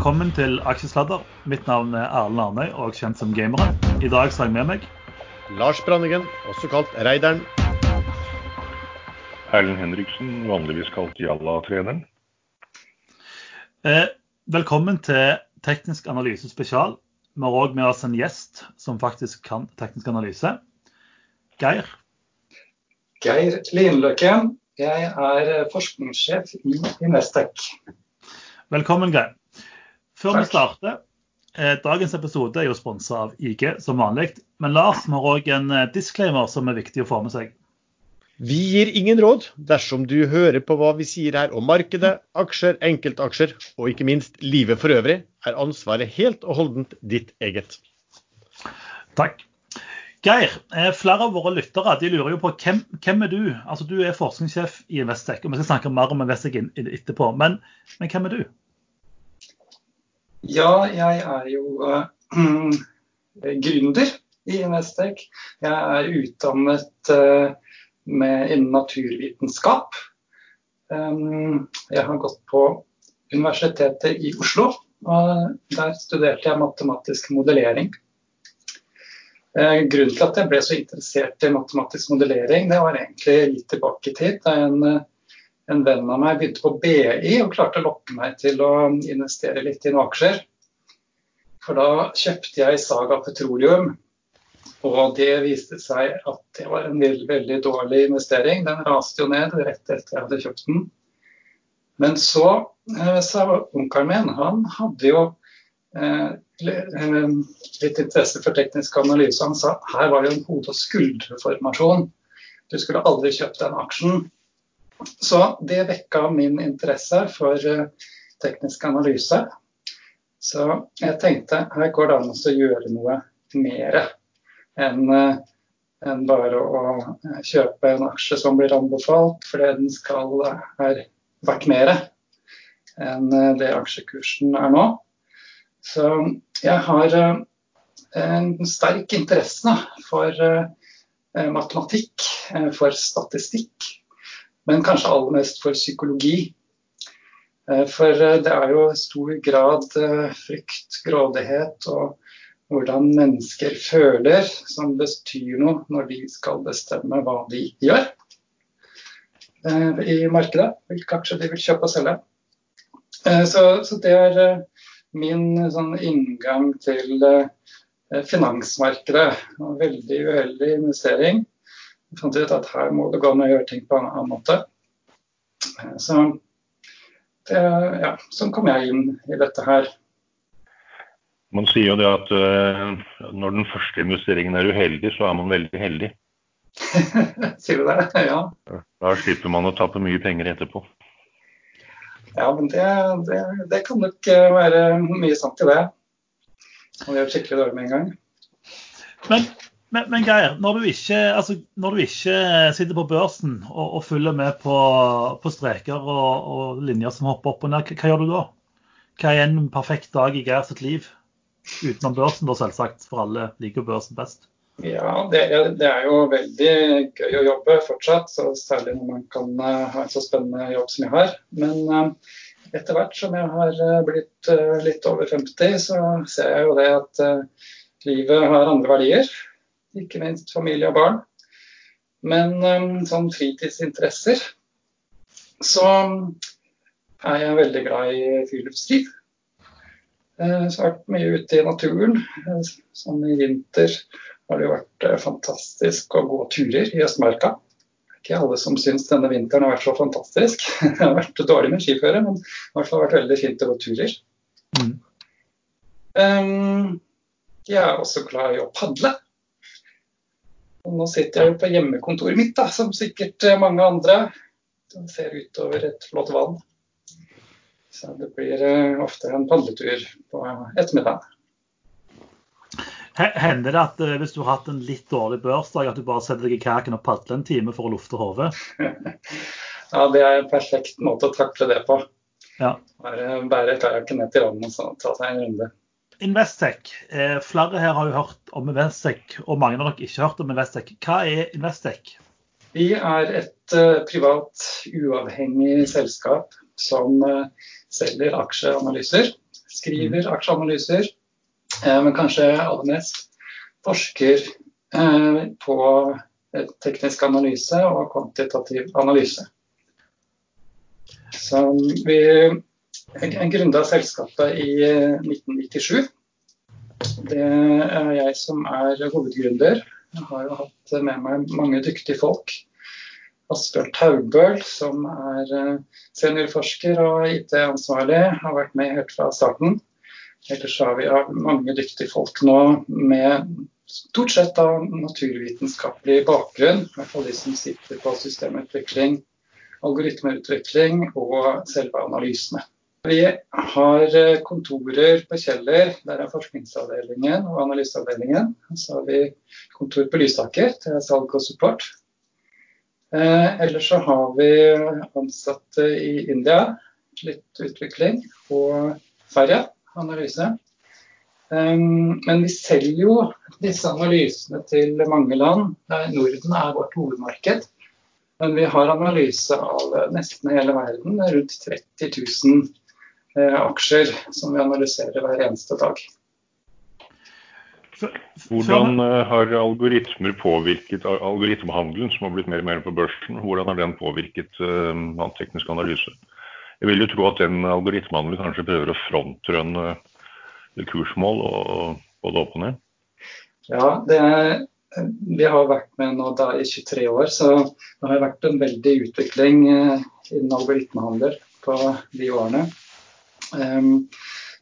Velkommen til Aksjesladder. Mitt navn er Erlend Arnøy, og kjent som Gameren. I dag har jeg med meg Lars Branningen, også kalt Reideren. Erlend Henriksen, vanligvis kalt Jalla-treneren. eh, Velkommen til Teknisk analyse spesial. Vi har òg med oss en gjest som faktisk kan teknisk analyse. Geir. Geir Linløkken. Jeg er forskningssjef i Investec. Velkommen, Geir. Før vi starter, eh, dagens episode er jo sponsa av IG som vanlig. Men Lars vi har òg en eh, disclaimer som er viktig å få med seg. Vi gir ingen råd dersom du hører på hva vi sier her om markedet, aksjer, enkeltaksjer og ikke minst livet for øvrig, er ansvaret helt og holdent ditt eget. Takk. Geir, eh, flere av våre lyttere de lurer jo på hvem, hvem er du? Altså Du er forskningssjef i Investec, og vi skal snakke mer om Investec etterpå. Men, men hvem er du? Ja, jeg er jo uh, gründer i Investec. Jeg er utdannet uh, med, innen naturvitenskap. Um, jeg har gått på Universitetet i Oslo, og der studerte jeg matematisk modellering. Eh, Grunnen til at jeg ble så interessert i matematisk modellering, det var egentlig litt tilbake i tid. Da en, eh, en venn av meg begynte på BI og klarte å lokke meg til å investere litt i noen aksjer. For da kjøpte jeg Saga Petroleum, og det viste seg at det var en veldig, veldig dårlig investering. Den raste jo ned rett etter jeg hadde kjøpt den. Men så eh, sa onkelen min, han hadde jo eh, eh, litt interesse for teknisk analyse. Han sa her var det en hode- og skulderformasjon. Du skulle aldri kjøpt den aksjen. Så det vekka min interesse for eh, teknisk analyse. Så jeg tenkte her går det an å gjøre noe mer enn eh, enn bare å eh, kjøpe en aksje som blir anbefalt, fordi den skal er verdt mer enn det aksjekursen er nå. Så jeg har en sterk interesse for matematikk, for statistikk, men kanskje aller mest for psykologi. Eh, For eh, det er jo i stor grad eh, frykt, grådighet og hvordan mennesker føler som bestyr noe når de skal bestemme hva de gjør i markedet. Hvilke aksjer de vil kjøpe og selge. Så, så det er min sånn inngang til finansmarkedet. Veldig uheldig investering. Jeg fant ut at her må det gå an å gjøre ting på en annen måte. Eh, Så det, ja, sånn kom jeg inn i dette her. Man sier jo det at uh, når den første investeringen er uheldig, så er man veldig heldig. Sier du det? Ja. Da slipper man å tape mye penger etterpå. Ja, men det, det, det kan nok eh, være mye sant i det. Man gjør skikkelig dårlig med en gang. Men, men, men Geir, når du, ikke, altså, når du ikke sitter på børsen og, og følger med på, på streker og, og linjer som hopper opp og ned, hva, gjør du da? Hva er en perfekt dag i Geir sitt liv? Utenom børsen, da selvsagt, for alle liker børsen best. Ja, det er, det er jo veldig gøy å jobbe fortsatt, særlig når man kan eh, ha en så spennende jobb som jeg har. Men eh, etter hvert som jeg har eh, blitt litt over 50, så ser jeg jo det at livet har andre verdier. Ikke minst familie og barn. Men eh, sånn fritidsinteresser, så er jeg veldig glad i friluftsliv. Eh, jeg har vært mye ute i naturen. Eh, Sånn i vinter har det jo vært eh, fantastisk å gå turer i Østmarka. Det er ikke alle som syns denne vinteren har vært så fantastisk. Det har vært dårlig med skiføre, men i hvert fall vært veldig fint å gå turer. Mm. Um, jeg er også glad i å padle. Og nå sitter jeg jo på hjemmekontoret mitt, da, som sikkert eh, mange andre. Jeg ser utover et flott vann. Så det blir eh, ofte en padletur på ettermiddagen. Hender det at eh, hvis du har hatt en litt dårlig børsdag, at du bare setter deg i kaken og padler en time for å lufte hodet? Ja, det er en perfekt måte å takle det på. Ja. Bare bære kajakken ned til vannet og så ta seg en runde. Investec. Eh, flere her har jo hørt om Investec, og mange har nok ikke hørt om Investec. Hva er Investec? Vi er et eh, privat, uavhengig selskap som eh, selger aksjeanalyser. skriver aksjeanalyser, eh, men kanskje aller mest forsker på teknisk analyse og kvantitativ analyse. Så vi gründa selskapet i 1997. Det er jeg som er hovedgründer. Jeg har jo hatt med meg mange dyktige folk. Asbjørn Taubøl, som er seniorforsker og IT-ansvarlig, har vært med helt fra starten. Ellers har vi mange dyktige folk nå med stort sett av naturvitenskapelig bakgrunn. I hvert fall de som sitter på systemutvikling, algoritmeutvikling og selve analysene. Vi har eh, kontorer på Kjeller, der er forskningsavdelingen og analyseavdelingen. Så har vi kontor på Lysaker til salg og support. Eh, ellers så har vi ansatte i India, litt utvikling, og Sverige, analyse. Um, men vi selger jo disse analysene til mange land. Norden er vårt hovedmarked. Men vi har analyse av nesten hele verden. Rundt 30 000 eh, aksjer som vi analyserer hver eneste dag. Hvordan eh, har algoritmer påvirket algoritmehandelen, som har blitt mer og mer på børsen, hvordan har den påvirket uh, teknisk analyse? Jeg vil jo tro at den algoritmehandelen kanskje prøver å frontrønne kursmål og både opp og ned? Ja, det er, vi har vært med nå da i 23 år, så det har vært en veldig utvikling eh, innen algoritmehandel på de årene. Um,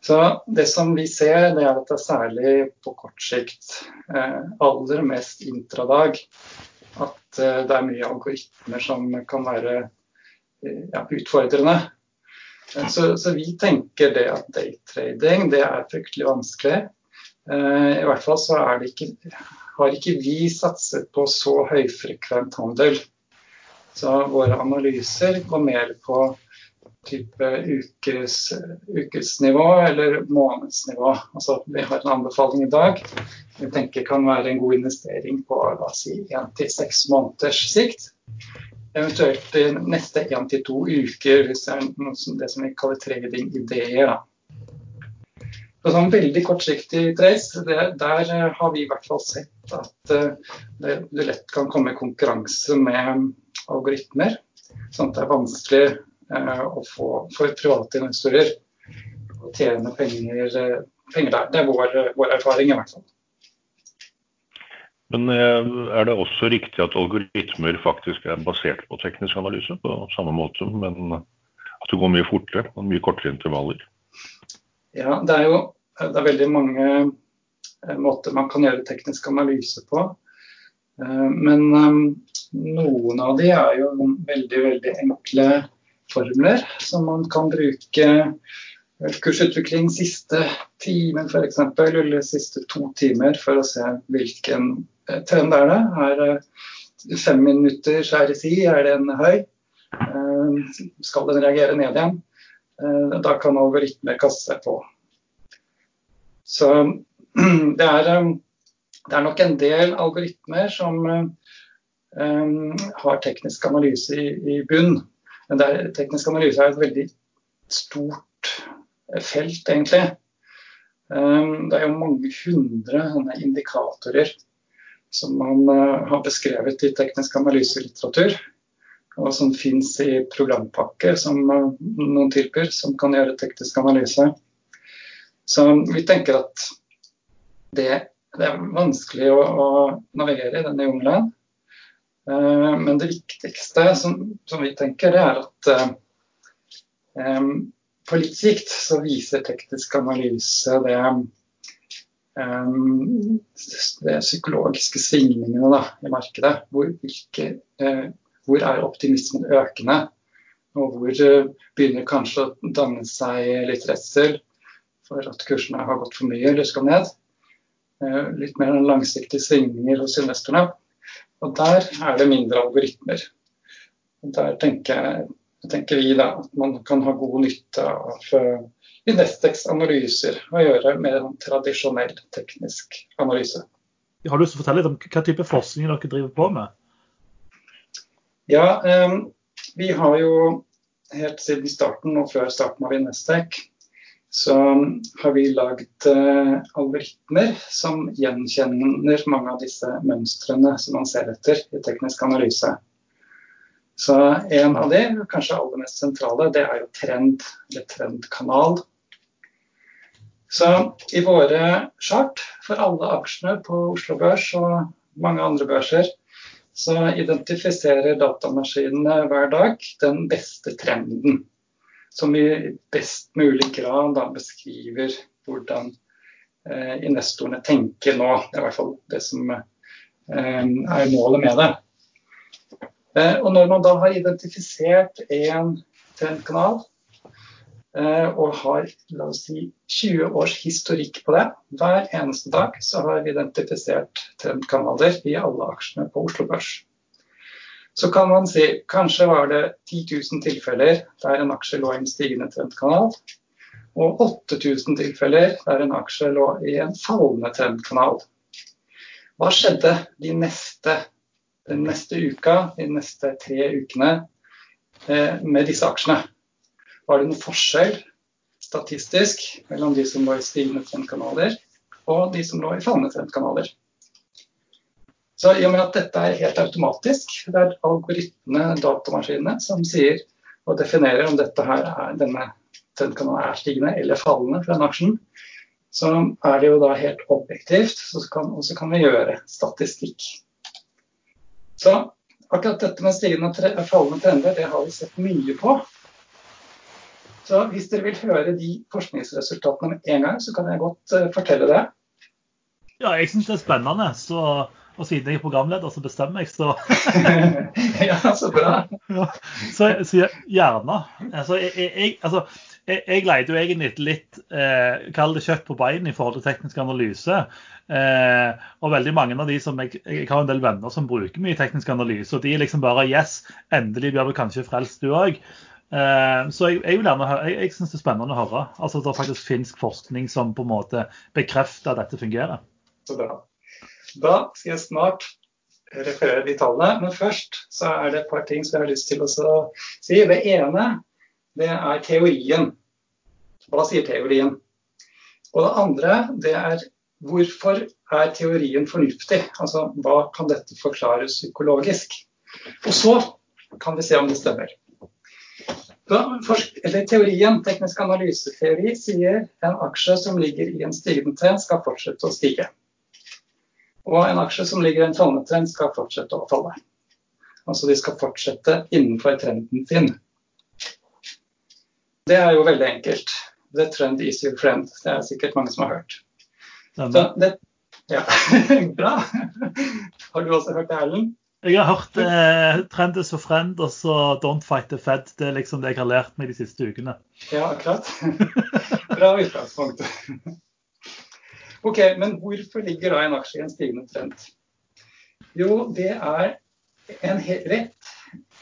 så Det som vi ser, det er at det er særlig på kort sikt, eh, aller mest intradag, at eh, det er mye algoritmer som kan være eh, ja, utfordrende. Så, så, vi tenker det at daytrading det er fryktelig vanskelig. I hvert fall så ikke, har ikke vi satset på så høyfrekvent handel. Så våre analyser går mer på type ukes, ukesnivå eller månedsnivå. Altså, vi har en anbefaling i dag vi tenker kan være en god investering på la oss si, 1-6 måneders sikt. Eventuelt neste én til to uker, hvis det er noe som, det som vi kaller trading-ideer. På sånn veldig kortsiktig trace, det, der har vi i hvert fall sett at uh, det, det, lett kan komme konkurranse med algoritmer. Sånn at det er vanskelig å få for private investorer å tjene penger, uh, penger der. Det er vår, vår erfaring i hvert fall. Men eh, er det også riktig at algoritmer faktisk er basert på teknisk analyse på samme måte, men at det går mye fortere og mye kortere intervaller? Ja, det er jo det er veldig mange eh, måter man kan gjøre teknisk analyse på. Eh, men noen av de er jo veldig, veldig enkle formler som man kan bruke kursutvikling siste timen f.eks. eller siste to timer for å se hvilken trend er det? Er det fem minutter RSI, er den høy? Eh, skal den reagere ned igjen? Eh, da kan algoritmer kaste seg på. Så det er, eh, det er nok en del algoritmer som har teknisk analyse i, i bunn. Men der, teknisk analyse er et veldig stort felt, egentlig. Det er jo mange hundre indikatorer som man eh, har beskrevet i teknisk analyselitteratur. Og som fins i programpakker som eh, noen tilbyr, som kan gjøre teknisk analyse. Så vi tenker at det, det er vanskelig å, å, navigere i denne jungelen. Uh, men det viktigste som, som, vi tenker, er at uh, um, på litt sikt så viser teknisk analyse det det de psykologiske svingningene da, i markedet. Hvor, hvilke, hvor, er optimismen økende? Og hvor begynner kanskje å danne seg litt redsel for at kursene har gått for mye eller skal ned. Litt mer langsiktige svingninger hos investorene. Og der er det mindre algoritmer. Og der tenker, tenker vi da at man kan ha god nytte av Investex analyser å gjøre med en tradisjonell teknisk analyse. Har du lyst til å fortelle litt om hva type forskning dere driver på med? Ja, um, vi har jo helt siden starten og før starten av Investec, så har vi lagd uh, algoritmer som gjenkjenner mange av disse mønstrene som man ser etter i teknisk analyse. Så en av de, kanskje aller mest sentrale, det er jo trend, eller trendkanal. Så i våre chart for alle aksjene på Oslo Børs og mange andre børser, så identifiserer datamaskinene hver dag den beste trenden som i best mulig grad da beskriver hvordan eh, investorene tenker nå. Det er i hvert fall det som eh, er målet med det. Eh, og når man da har identifisert en trendkanal eh, og har la oss si, 20 års historikk på det, hver eneste dag så har vi identifisert trendkanaler i alle aksjene på Oslo Børs så kan man si kanskje var det 10 000 tilfeller der en aksje lå i en stigende trendkanal, og 8000 tilfeller der en aksje lå i en fallende trendkanal. Hva skjedde de neste, den neste uka, de neste tre ukene eh, med disse aksjene? Var det noen forskjell statistisk mellom de som lå i stigende trendkanaler og de som lå i fallende trendkanaler? Så i og med at dette er helt automatisk, det er algoritmene, datamaskinene, som sier og definerer om dette her er, denne trendkanalen er stigende eller fallende for den aksjen, så er det jo da helt objektivt, og så kan vi gjøre statistikk. Så akkurat dette med stigende og fallende trender, det har vi sett mye på. Så hvis dere vil høre de forskningsresultatene med en gang, så kan jeg godt uh, fortelle det. Ja, jeg syns det er spennende. Så og siden jeg er programleder, så bestemmer jeg, så Ja, så bra. ja, så, så, gjerne. Altså, jeg, jeg, altså, jeg, jeg leide jo egentlig litt eh, Kall det kjøtt på bein i forhold til teknisk analyse. Eh, og veldig mange av de som jeg, jeg har en del venner som bruker mye teknisk analyse, og de er liksom bare Yes, endelig blir du kanskje frelst, du òg. Eh, så jeg, jeg, jeg, jeg syns det er spennende å høre. Altså at det faktisk finsk forskning som på en måte bekrefter at dette fungerer. Så bra. Da skal jeg snart referere de tallene, men først så er det et par ting som jeg har lyst til å si. Det ene det er teorien. Hva sier teorien? Og det andre det er hvorfor er teorien fornuftig? Altså hva kan dette forklare psykologisk? Og så kan vi se om det stemmer. Da, teorien, Teknisk analyseteori sier en aksje som ligger i en stigende trend, skal fortsette å stige. Og en aksje som ligger i en fallende trend, skal fortsette å falle. Altså de skal fortsette innenfor trenden sin. Det er jo veldig enkelt. The trend is your friend. Det er sikkert mange som har hørt. Så det, ja, Bra. Har du også hørt det, Erlend? Jeg har hørt eh, 'Trend is your friend' og så 'Don't fight the Fed'. Det er liksom det jeg har lært meg de siste ukene. Ja, akkurat. Bra utgangspunkt. Ok, Men hvorfor ligger da en aksje i en stigende trend? Jo, det er en rett,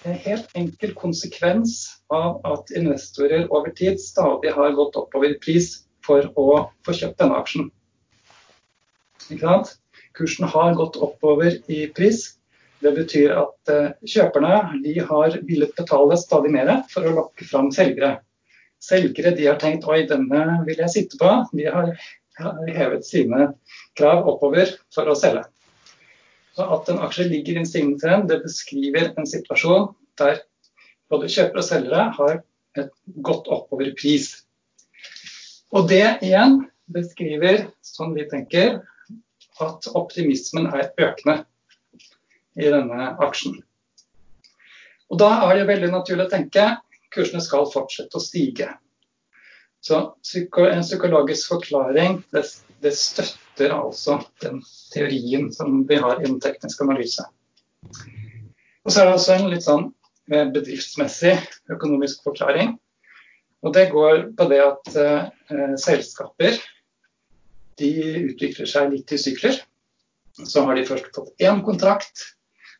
en helt enkel konsekvens av at investorer over tid stadig har gått oppover i pris for å få kjøpt denne aksjen. Ikke sant? Kursen har gått oppover i pris. Det betyr at uh, kjøperne har villet betale stadig mer for å lokke fram selgere. Selgere de har tenkt oi, denne vil jeg sitte på. De har hevet sine krav oppover for å selge. Så At en aksje ligger i en stigende trend, det beskriver en situasjon der både kjøpere og selgere har et godt oppover pris. Og det igjen beskriver, som vi tenker, at optimismen er økende i denne aksjen. Og Da er det veldig naturlig å tenke kursene skal fortsette å stige. Så en psykologisk forklaring det, det, støtter altså den teorien som vi har innen teknisk analyse. Og så er det også en litt sånn eh, bedriftsmessig økonomisk forklaring. Og det går på det at eh, selskaper de utvikler seg litt i sykler. Så har de først fått én kontrakt,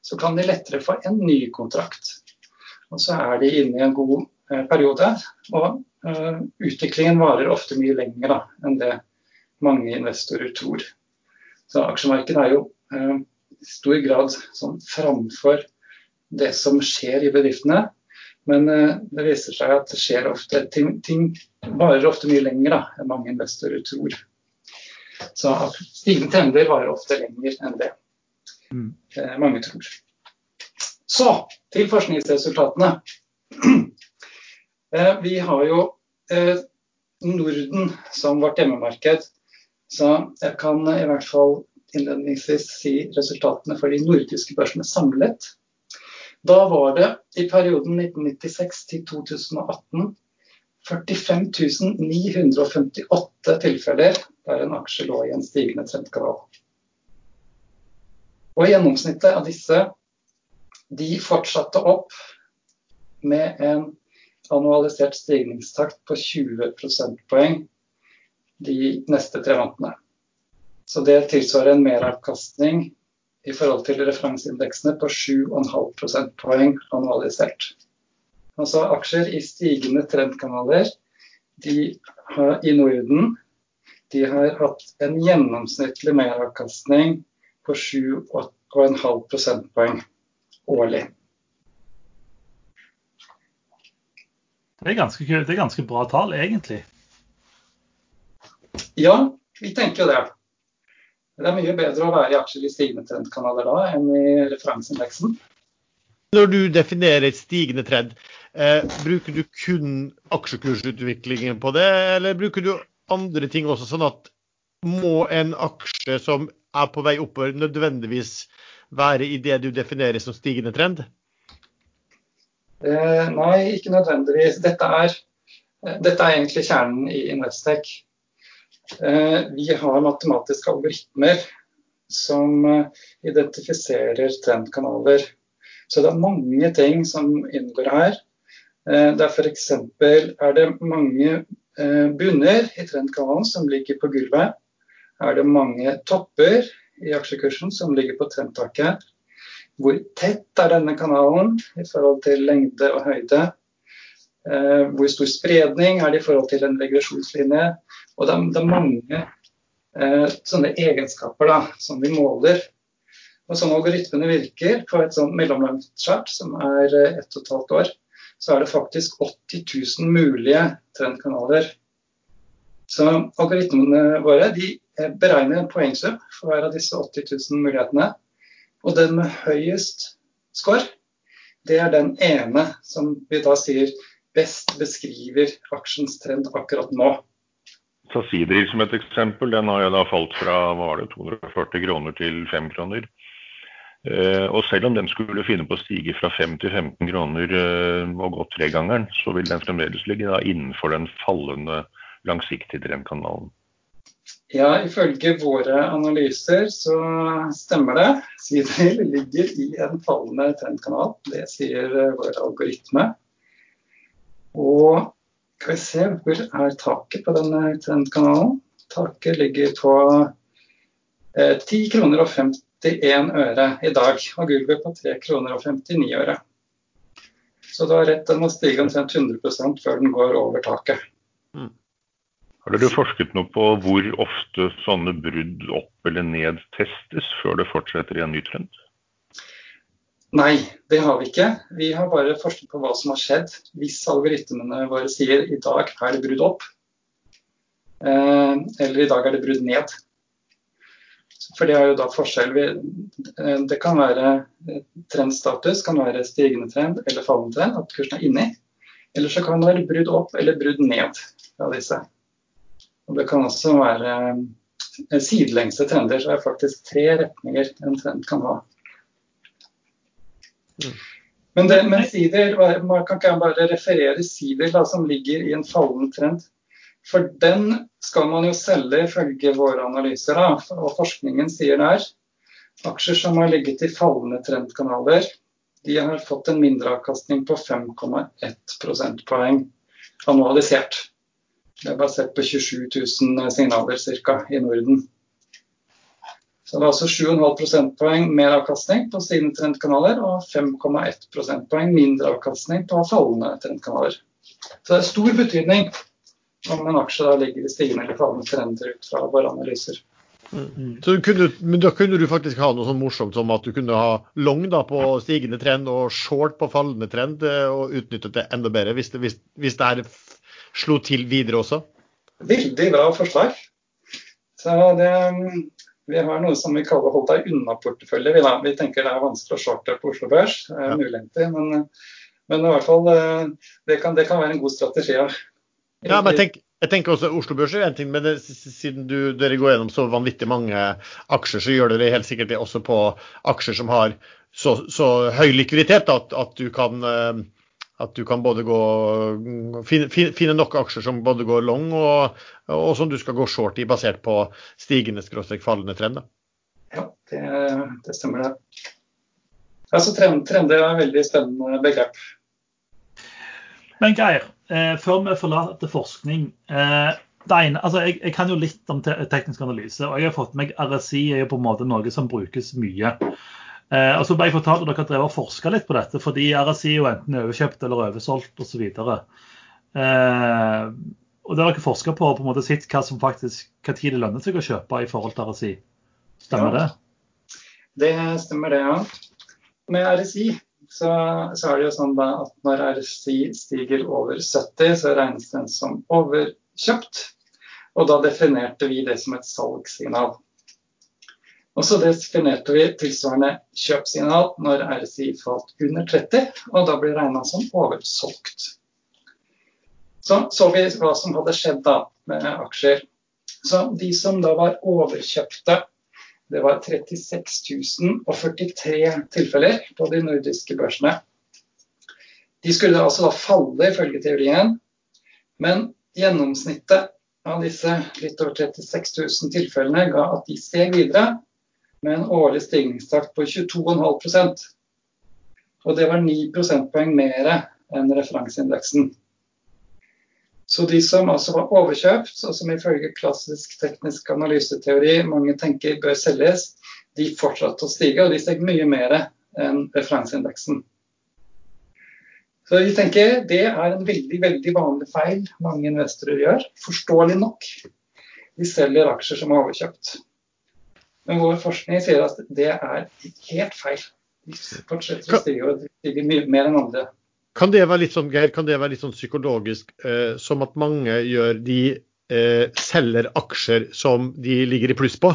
så kan de lettere få en ny kontrakt. Og så er de inne i en god eh, periode. Og utviklingen varer ofte mye lenger da, enn det mange investorer tror. Så aksjemarkedet er jo uh, i stor grad sånn framfor det som skjer i bedriftene. Men uh, det viser seg at det skjer ofte ting, ting varer ofte mye lenger da, enn mange investorer tror. Så stigende trender varer ofte lenger enn det mm. eh, mange tror. Så til forskningsresultatene. Eh, vi har jo eh, Norden som vårt hjemmemarked. Så jeg kan i hvert fall innledningsvis si resultatene for de nordiske børsene samlet. Da var det i perioden 1996 til 2018 45 958 tilfeller der en aksje lå i en stigende trendkanal. Og Gjennomsnittet av disse de fortsatte opp med en annualisert stigningstakt på 20 prosentpoeng de neste tre månedene. Så det tilsvarer en meravkastning i forhold til referanseindeksene på 7,5 prosentpoeng annualisert. Altså aksjer i stigende trendkanaler de har, i Norden de har hatt en gjennomsnittlig meravkastning på 7,5 prosentpoeng årlig. Det er, ganske, det er ganske bra tall, egentlig. Ja, vi tenker jo det. Det er mye bedre å være i aksjer i stigende trendkanaler da enn i referanseindeksen. Når du definerer et stigende trend, eh, bruker du kun aksjekursutviklingen på det, eller bruker du andre ting også? Sånn at må en aksje som er på vei oppover, nødvendigvis være i det du definerer som stigende trend? Eh, nei, ikke nødvendigvis. Dette er, dette er egentlig kjernen i Investec. Eh, vi har matematiske algoritmer som eh, identifiserer trendkanaler. Så det er mange ting som inngår her. Eh, det er F.eks. er det mange eh, bunner i trendkanalen som ligger på gulvet. Er det mange topper i aksjekursen som ligger på trendtaket. Hvor tett er denne kanalen i forhold til lengde og høyde? Eh, hvor stor spredning er det i forhold til en regresjonslinje? Og det er, det er mange sånne egenskaper da, som vi måler og sånn algoritmene virker på et sånn mellomlangt chart som er eh, ett og et halvt år, så er det faktisk 80 000 mulige trendkanaler. Så algoritmene våre de eh, beregner en poengsum for hver av disse 80 000 mulighetene. Og den med høyest score, det er den ene som vi da sier best beskriver aksjens trend akkurat nå. Ta Sidriv som et eksempel. Den har jo da falt fra var det 240 kroner til 5 kroner. Eh, og selv om den skulle finne på å stige fra 5 til 15 kroner eh, og gå tregangeren, så vil den fremdeles ligge da innenfor den fallende langsiktige trendkanalen. Ja, ifølge våre analyser så stemmer det. Sidril ligger i en fallende trendkanal. Det sier eh, vår algoritme. Og skal vi se, hvor er taket på denne trendkanalen? Taket ligger på 10 kroner og 51 øre i dag, og gulvet på 3 kroner og 59 øre. Så du har rett den må stige omtrent 100% før den går over taket. Mm. Har dere forsket noe på hvor ofte sånne brudd opp eller ned testes før det fortsetter i en ny trend? Nei, det har vi ikke. Vi har bare forsket på hva som har skjedd hvis algoritmene våre sier i dag er det brudd opp, eh, eller i dag er det brudd ned. For det er jo da forskjell. Eh, det kan være trendstatus, kan være stigende trend eller fallende trend, at kursen er inni. Eller så kan det være brudd opp eller brudd ned av disse. Og det kan også være sidelengse trender. Så det er faktisk tre retninger en trend kan ha. Mm. Men, det, men sider, man kan ikke bare referere sider da, som ligger i en fallende trend. For den skal man jo selge ifølge våre analyser. Da. Og forskningen sier der aksjer som har ligget i fallende trendkanaler, de har fått en mindreavkastning på 5,1 prosentpoeng annualisert. Det er basert på 27 000 signaler ca. i Norden. Så det er altså 7,5 prosentpoeng mer avkastning på sine trendkanaler og 5,1 prosentpoeng mindre avkastning på fallende trendkanaler. Så det er stor betydning om en aksje da ligger i stigende eller fallende trender ut fra våre analyser. Mm. Så kunne, men da kunne du faktisk ha noe sånn morsomt som at du kunne ha long da på stigende trend og short på fallende trend, eh, og utnyttet det enda bedre hvis det, hvis, hvis det er slo til videre også? Veldig bra forslag. Så det, vi har noe som vi kaller hold deg unna-portefølje. Vi, vi, tenker det er vanskelig å shorte på Oslo Børs, ja. muligheter, men, men, i hvert fall det kan, det kan være en god strategi. Ja, ja men tenker, jeg tenker også Oslo Børs er en ting, men siden du, dere går gjennom så vanvittig mange aksjer, så gjør dere helt sikkert det også på aksjer som har så, så høy likviditet at, at, du kan, eh, at, du kan både gå, finne, finne, nok aksjer som både går long, og, og, som du skal gå short i, basert på stigende fallende trend. Ja, det, det, stemmer det. Altså, trend, Trender er et veldig spennende begrep. Men Geir, eh, før vi forlater forskning eh, ene, altså jeg, jeg, kan jo litt om te teknisk analyse, og jeg har fått meg RSI er jo på en måte noe som brukes mye. Eh, og så ble jeg fortalt at dere har drevet og forska litt på dette, fordi RSI er jo enten overkjøpt eller oversolgt osv. Eh, og det har dere forska på på en måte sett hva som faktisk, hva tid det lønner seg å kjøpe i forhold til RSI. Stemmer ja, det? Det stemmer det, ja. Med RSI så, så er det jo sånn at når RSI stiger over 70, så regnes den som overkjøpt. Og da definerte vi det som et salgssignal. Og så definerte vi tilsvarende kjøpssignal når RSI falt under 30, og da ble regna som oversolgt. Så så vi hva som hadde skjedd da med aksjer. Så de som da var overkjøpte, det var 36 043 tilfeller på de nordiske børsene. De skulle altså da falle ifølge teorien, men gjennomsnittet av disse litt over 36 000 tilfellene ga at de steg videre med en årlig stigningstakt på 22,5% Og det var 9 prosentpoeng mer enn referanseindeksen. Så de som altså var overkjøpt, og som ifølge klassisk teknisk analyseteori mange tenker bør selges, de fortsatte å stige, og de steg mye mer enn referanseindeksen. Så vi tenker Det er en veldig veldig vanlig feil mange investorer gjør. Forståelig nok. De selger aksjer som er overkjøpt. Men vår forskning sier at det er helt feil. De fortsetter å stige og stiger mye mer enn andre. Kan det være litt sånn, Geir, kan det være litt sånn psykologisk, eh, som at mange gjør de eh, selger aksjer som de ligger i pluss på?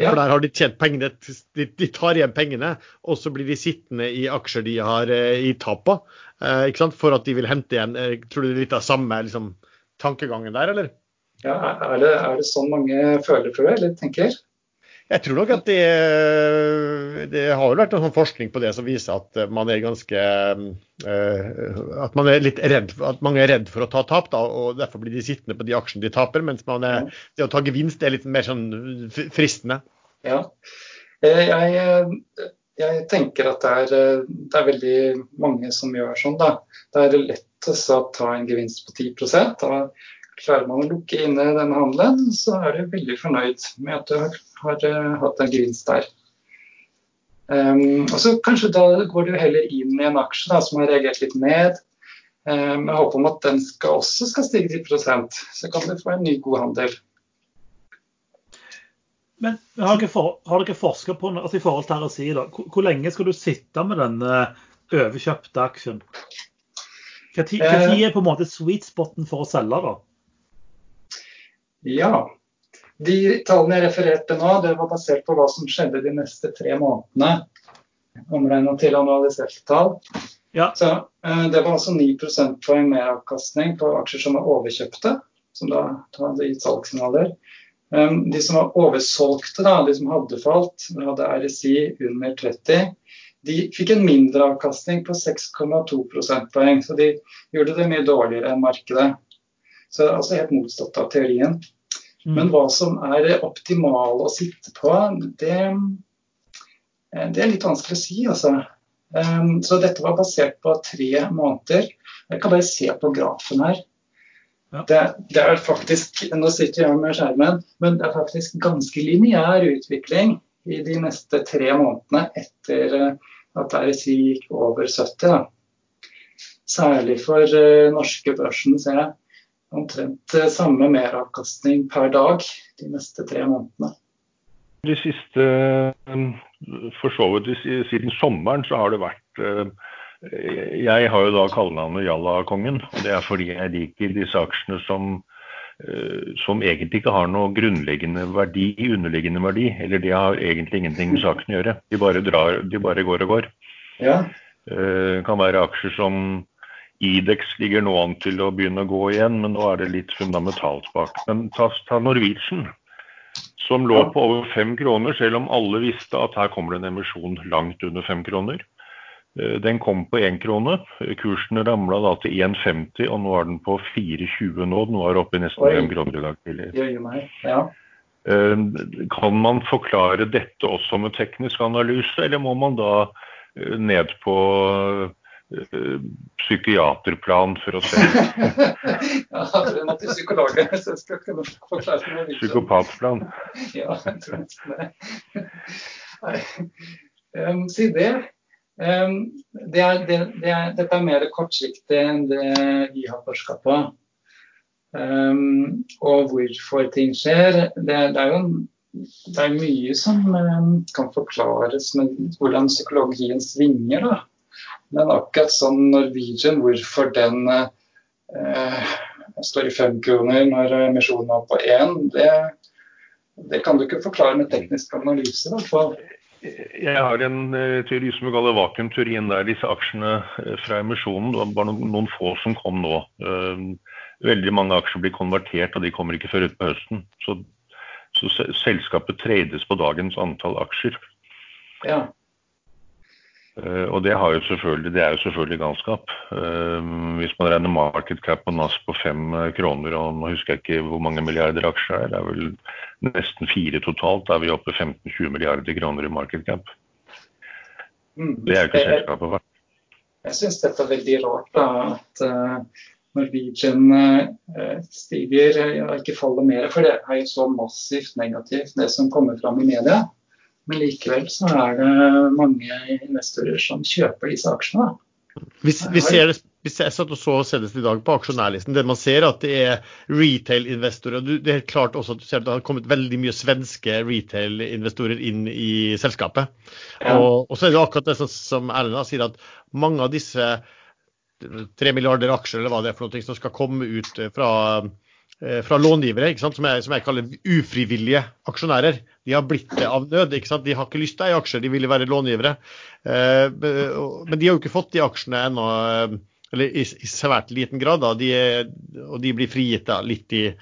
Ja. For der har de tjent pengene, de, de, tar igjen pengene, og så blir de sittende i aksjer de har eh, i tap på. Eh, ikke sant? For at de vil hente igjen. Eh, tror du det er litt av samme liksom, tankegangen der, eller? Ja, er det, er det sånn mange føler, tror jeg, eller tenker? Jeg tror nok at det, det har jo vært noen forskning på det som viser at man er ganske uh, At man er litt redd, at mange er redd for å ta tap, da, og derfor blir de sittende på de aksjene de taper. Mens er, det å ta gevinst er litt mer sånn fristende. Ja. Eh, jeg, jeg tenker at det er, det er, veldig mange som gjør sånn. da. Det er lettest å ta en gevinst på 10 da Klarer man å lukke inne denne handelen, så er du veldig fornøyd med at du har, har uh, hatt en gevinst der. Um, og så Kanskje da går du heller inn i en aksje da, som har reagert litt ned, um, med håp om at den skal, også skal stige 10% Så kan du få en ny god handel. Men Har dere, for, har dere forsket på altså i forhold til RSI, da, hvor, hvor lenge skal du sitte med denne overkjøpte aksjen? Hva tid er på en måte sweet spoten for å selge? da? Ja. De tallene jeg refererte nå, det var basert på hva som skjedde de neste tre månedene. Omregna til analyserte tall. Ja. Så, eh, det var altså 9 prosentpoeng meravkastning på aksjer som var overkjøpte, som da hadde gitt salgssignaler. Um, de som var oversolgte, da, de som hadde falt, hadde RSI under 30, de fikk en mindre avkastning på 6,2 prosentpoeng. Så de gjorde det mye dårligere enn markedet. Så det er altså helt motsatt av teorien. Mm. Men hva som er optimal å sitte på, det, eh, det er litt vanskelig å si, altså. Um, så dette var basert på tre måneder. Jeg kan bare se på grafen her. Ja. Det, det, er faktisk Nå sitter jeg med skjermen, men det er faktisk ganske lineær utvikling i de neste tre månedene etter eh, at RSI gikk over 70. Da. Særlig for uh, norske børsen ser jeg omtrent eh, samme meravkastning per dag de neste tre månedene. De siste, eh, for så vidt Siden sommeren så har det vært eh, Jeg har jo da kallenavnet Jalla-kongen. og Det er fordi jeg liker disse aksjene som, som egentlig ikke har noe grunnleggende verdi, underliggende verdi. Eller de har egentlig ingenting med saken å gjøre. De bare, drar, de bare går og går. Ja. Det kan være aksjer som Idex ligger nå an til å begynne å gå igjen, men nå er det litt fundamentalt bak. Men ta, ta Norwegian, som lå på over fem kroner, selv om alle visste at her kommer det en emisjon langt under fem kroner. Eh, den kom på én krone. Kursen ramla da til 1,50, og nå er den på 4,20 nå. Den var oppe i nesten fem kroner i dag tidlig. Ja. Eh, Kan man forklare dette også med teknisk analyse, eller må man da eh, ned på psykiaterplan for å se ja, det måtte psykologen hvis jeg skal kunne forklare det. videre. psykopatplan? Ja, jeg tror nesten det. Um, si det. Um, det, er, det, det er, dette er mer kortsiktig enn det vi har forska på. Um, og hvorfor ting skjer. Det, det er jo en, det er mye som kan forklares med hvordan psykologien svinger. Da. Men akkurat sånn Norwegian, hvorfor den eh, står i fem kroner når emisjonen var på én, det, det kan du ikke forklare med teknisk analyse. i hvert fall. Jeg har en eh, teori som vi kaller vakuumteorien, der disse aksjene eh, fra emisjonen, det var noen få som kom nå. Eh, veldig mange aksjer blir konvertert, og de kommer ikke før utpå høsten. Så, så selskapet trades på dagens antall aksjer. Ja. Eh, og det, har jo det er jo selvfølgelig galskap. Eh, hvis man regner market cap på NAS på fem eh, kroner, og nå husker jeg ikke hvor mange milliarder aksjer det er, det er vel nesten fire totalt, da er vi oppe 15-20 milliarder kroner i market cap. Mm. Det er jo ikke selskapet verdt. Jeg syns dette er veldig rart, da, at Norwegian stiger ikke faller mer. For det er jo så massivt negativt, det som kommer fram i media. Men likevel så er det mange investorer som kjøper disse aksjene. da. Vi, vi ser det, vi jeg satt og så senest i dag på aksjonærlisten. Det man ser at det er retail-investorer. og Det er helt klart også at du ser at det har kommet veldig mye svenske retail-investorer inn i selskapet. Ja. Og, og så er det akkurat det som, Erlend sier, at mange av disse tre milliarder aksjer eller hva det er for noe som skal komme ut fra, fra långivere? Som, jeg, som jeg kaller ufrivillige aksjonærer. De har blitt det av nød. ikke sant? De har ikke lyst til å eie aksjer, de ville være långivere. Eh, men de har jo ikke fått de aksjene ennå, eh, eller i, i svært liten grad. da, de Og de blir frigitt da, litt i, eh,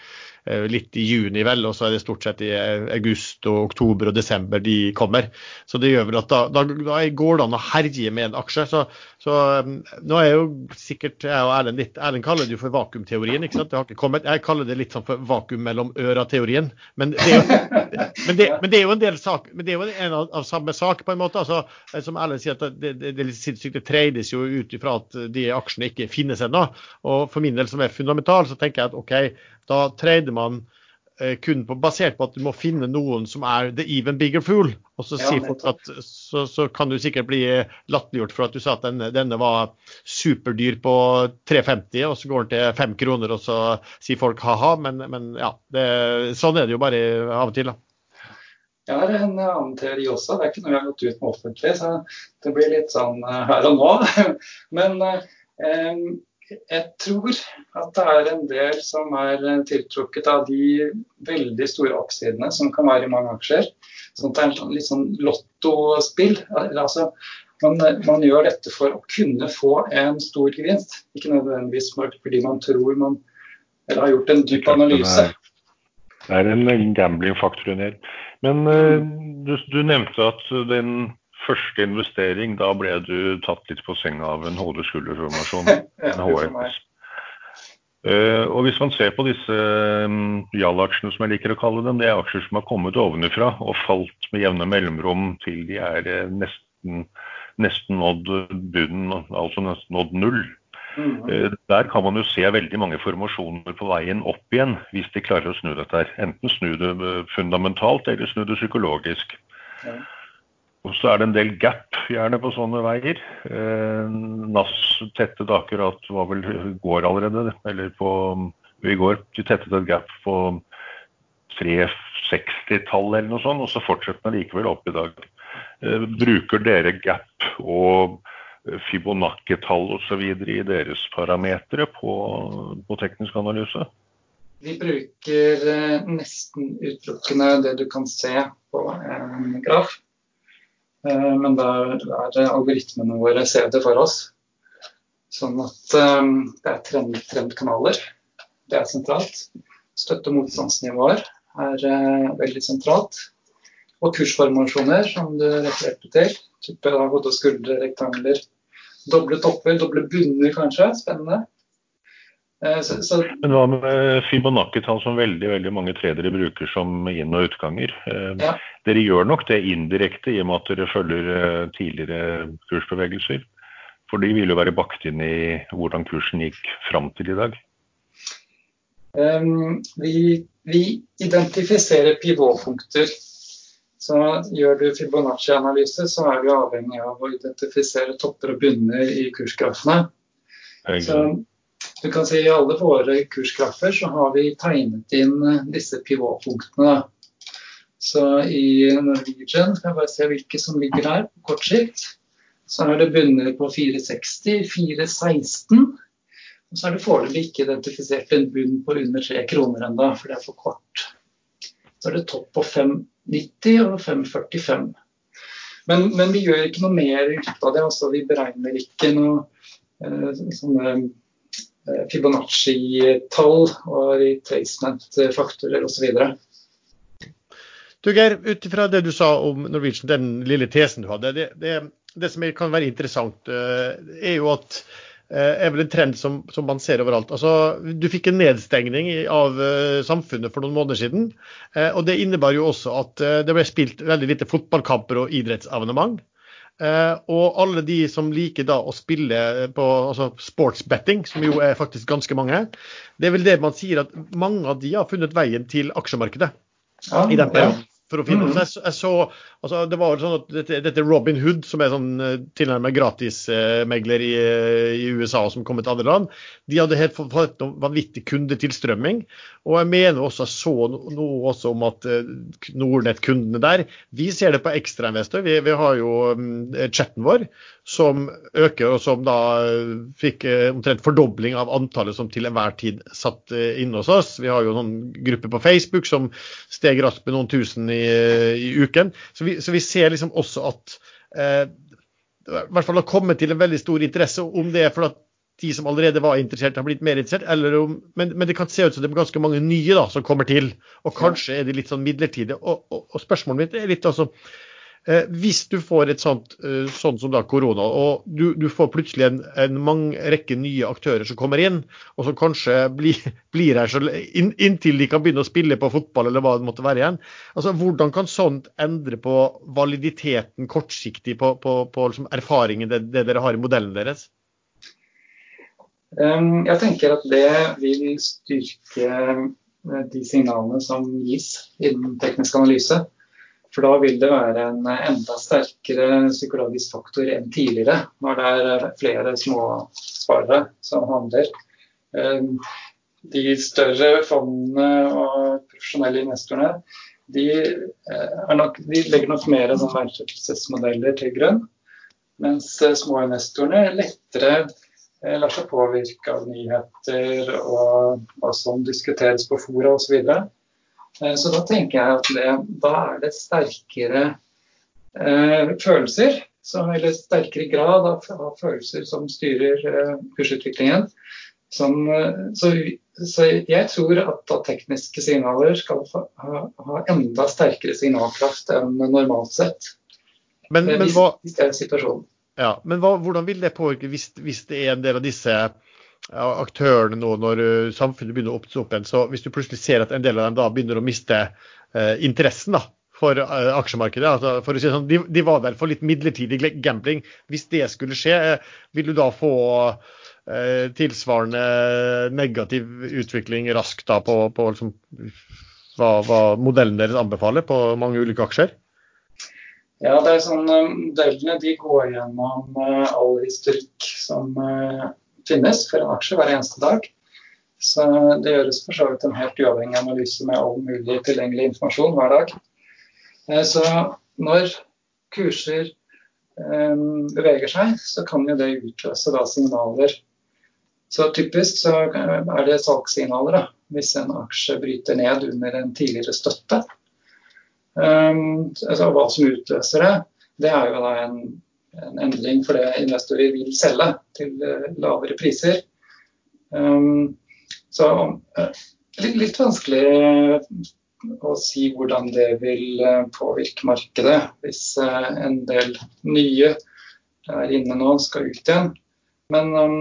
litt i juni, vel, og så er det stort sett i eh, august, og oktober og desember de kommer. Så det gjør vel at da, da, da går det an å herje med en aksje. Så, så um, nå er jo sikkert jeg og Erlend litt Erlend kaller det jo for vakuumteorien. ikke sant? Det har ikke kommet. Jeg kaller det litt sånn for vakuum mellom øra-teorien. Men, men, men det er jo en del sak, men det er jo en av, av samme sak, på en måte. altså eh, Som Erlend sier, at det, det, det er litt sinnssykt. Det trades jo ut ifra at de aksjene ikke finnes ennå. Og for min del, som er fundamental, så tenker jeg at OK, da trader man eh, kun på, basert på at du må finne noen som er the even bigger fool. Og så, sier folk at, så, så kan du sikkert bli latterliggjort for at du sa at denne, denne var superdyr på 3,50, og så går den til 5 kroner, og så sier folk ha-ha. Men, men ja, det, sånn er det jo bare av og til. da. Jeg har en annen teori også, det er ikke noe jeg har gått ut med offentlig, så det blir litt sånn eh, her og nå. Men eh, jeg tror at det er en del som er eh, tiltrukket av de veldig store oppsidene som kan være i mange aksjer. Sånn at det er sånn- litt sånn lottospill. Altså, man, man gjør dette for å kunne få en stor gevinst, ikke nødvendigvis fordi man tror man eller har gjort en dyp analyse. Det er en gambling-faktor. Men eh, du, du nevnte at den første investering, da ble du tatt litt på senga av en hode-skulder-formasjon. En. HRS. Eh, og Hvis man ser på disse um, JAL-aksjene, som jeg liker å kalle dem, det er aksjer som har kommet ovenifra og falt med jevne mellomrom til de er uh, nesten, nesten nådd bunnen, altså nesten nådd null. Mm -hmm. uh, Der kan man jo se veldig mange formasjoner på veien opp igjen, hvis de klarer å snu dette her. Enten snu det fundamentalt, eller snu det psykologisk. Ja. Og så er det en del gap gjerne på sånne veier. Eh, NAS tettet akkurat var vel går allerede, eller på i går. De tettet et gap på 360-tallet eller noe sånt, og så fortsetter den likevel opp i dag. Eh, bruker dere gap og Fibonacci-tall osv. i deres parametere på, på teknisk analyse? Vi bruker eh, nesten utelukkende det du kan se på en graf. Eh, men der er algoritmene våre ser det for oss. Sånn at eh, det er trend, trendkanaler. Det er sentralt. Støtte- og motstandsnivåer er veldig sentralt. Og kursformasjoner, som du refererte til. Type hode- og skuldre-rektangler. Doble topper, doble bunner kanskje. Spennende. Eh, så, så... Men hva med Fibonacci-tall som veldig veldig mange tredere bruker som inn- og utganger? Eh, ja. Dere gjør nok det indirekte i og med at dere følger eh, tidligere kursbevegelser? For de vil jo være bakt inn i hvordan kursen gikk fram til i dag? Um, vi, vi, identifiserer pivåpunkter. Så gjør du Fibonacci-analyse, så er du avhengig av å identifisere topper og bunner i kursgrafene. Så du kan si I alle våre kursgraffer så har vi tegnet inn eh, disse pivotpunktene. Så i Norwegian skal jeg bare se hvilke som ligger her på kort sikt. Så er det bundet på 460, 416. Og så er det foreløpig ikke identifisert en bunn på under 3 kroner ennå, for det er for kort. Så er det topp på 590 og 545. Men, men, vi gjør ikke noe mer ut av det. altså Vi beregner ikke noe eh, sånne Fibonacci-tall og retracement-faktorer osv. Du Geir, ut ifra det du sa om Norwegian, den lille tesen du hadde. Det, det, det som kan være interessant, eh, er jo at eh, er vel en trend som, som, man ser overalt. Altså, du fikk en nedstengning av samfunnet for noen måneder siden. og Det innebar jo også at det ble spilt veldig lite fotballkamper og idrettsevenement. Uh, og alle de som liker da å spille på altså sportsbetting, som jo er faktisk ganske mange, det er vel det man sier at mange av de har funnet veien til aksjemarkedet. I den perioden for å finne mm. jeg, jeg så, altså, Det var sånn at dette, dette, Robin Hood, som er sånn uh, tilnærmet gratismegler eh, i, i, USA som kommer til andre land, de hadde helt fått noen vanvittig kundetilstrømming. Og jeg mener også jeg så noe også om at eh, Nordnett-kundene der Vi ser det på ekstrainvestor. Vi, vi har jo um, chatten vår som øker, og som da uh, fikk uh, omtrent fordobling av antallet som til enhver tid satt inne hos oss. Vi har jo noen grupper på Facebook som steg raskt med noen tusen i i, uken. Så vi, så vi, ser liksom også at eh, i hvert fall har kommet til en veldig stor interesse. Om det er for at de som allerede var interessert, har blitt mer interessert, om, men, men, det kan se ut som det er ganske mange nye da, som kommer til. Og kanskje er de litt sånn midlertidige. Og, og, og spørsmålet mitt er litt altså Eh, hvis du får et sånt eh, sånn som da korona, og du, du får plutselig en, en mang, rekke nye aktører som kommer inn, og som kanskje blir, blir her så, inn, inntil de kan begynne å spille på fotball eller hva det måtte være igjen. Altså, Hvordan kan sånt endre på validiteten kortsiktig på, på, på liksom erfaringen det, det, dere har i modellen deres? Jeg tenker at det vil styrke eh, de signalene som gis innen teknisk analyse. For da vil det være en enda sterkere psykologisk faktor enn tidligere, når det er flere småsparere som handler. Eh, de større fondene og profesjonelle investorene de, eh, nok, de legger nok mer sånn verdsettelsesmodeller til grunn. Mens små investorene lettere lar seg påvirke av nyheter og hva som diskuteres på fora osv. Eh, så da tenker jeg at det, da er det sterkere eh, følelser, som, eller sterkere grad av, av følelser som styrer eh, kursutviklingen. Som, eh, så, så, jeg tror at, da tekniske signaler skal ha, ha, enda sterkere signalkraft enn normalt sett. Men, men, hvis, hva, hvis det er situasjonen. Ja, men hva, hvordan vil det påvirke hvis, hvis det er en del av disse aktørene nå når uh, samfunnet begynner å oppstå opp igjen. Så hvis du plutselig ser at en del av dem da begynner å miste uh, interessen da, for uh, aksjemarkedet altså for å si sånn, de, de, var der for litt midlertidig gambling. Hvis det skulle skje, vil du da få tilsvarende negativ utvikling raskt da på, på liksom, hva, hva modellen deres anbefaler på mange ulike aksjer? Ja, det er sånn, Modellene de går gjennom all historikk som finnes for en aksje hver eneste dag. Så det gjøres for så vidt en helt uavhengig analyse med all mulig tilgjengelig informasjon hver dag. Eh, så når kurser beveger seg, så kan jo det utløse da signaler. Så typisk så er det salgssignaler hvis en aksje bryter ned under en tidligere støtte. Um, altså Hva som utløser det, det er jo da en, en endring for det investorer vil selge til uh, lavere priser. Um, så uh, litt, vanskelig å si hvordan det vil påvirke markedet hvis en del nye er inne nå skal ut igjen. Men um,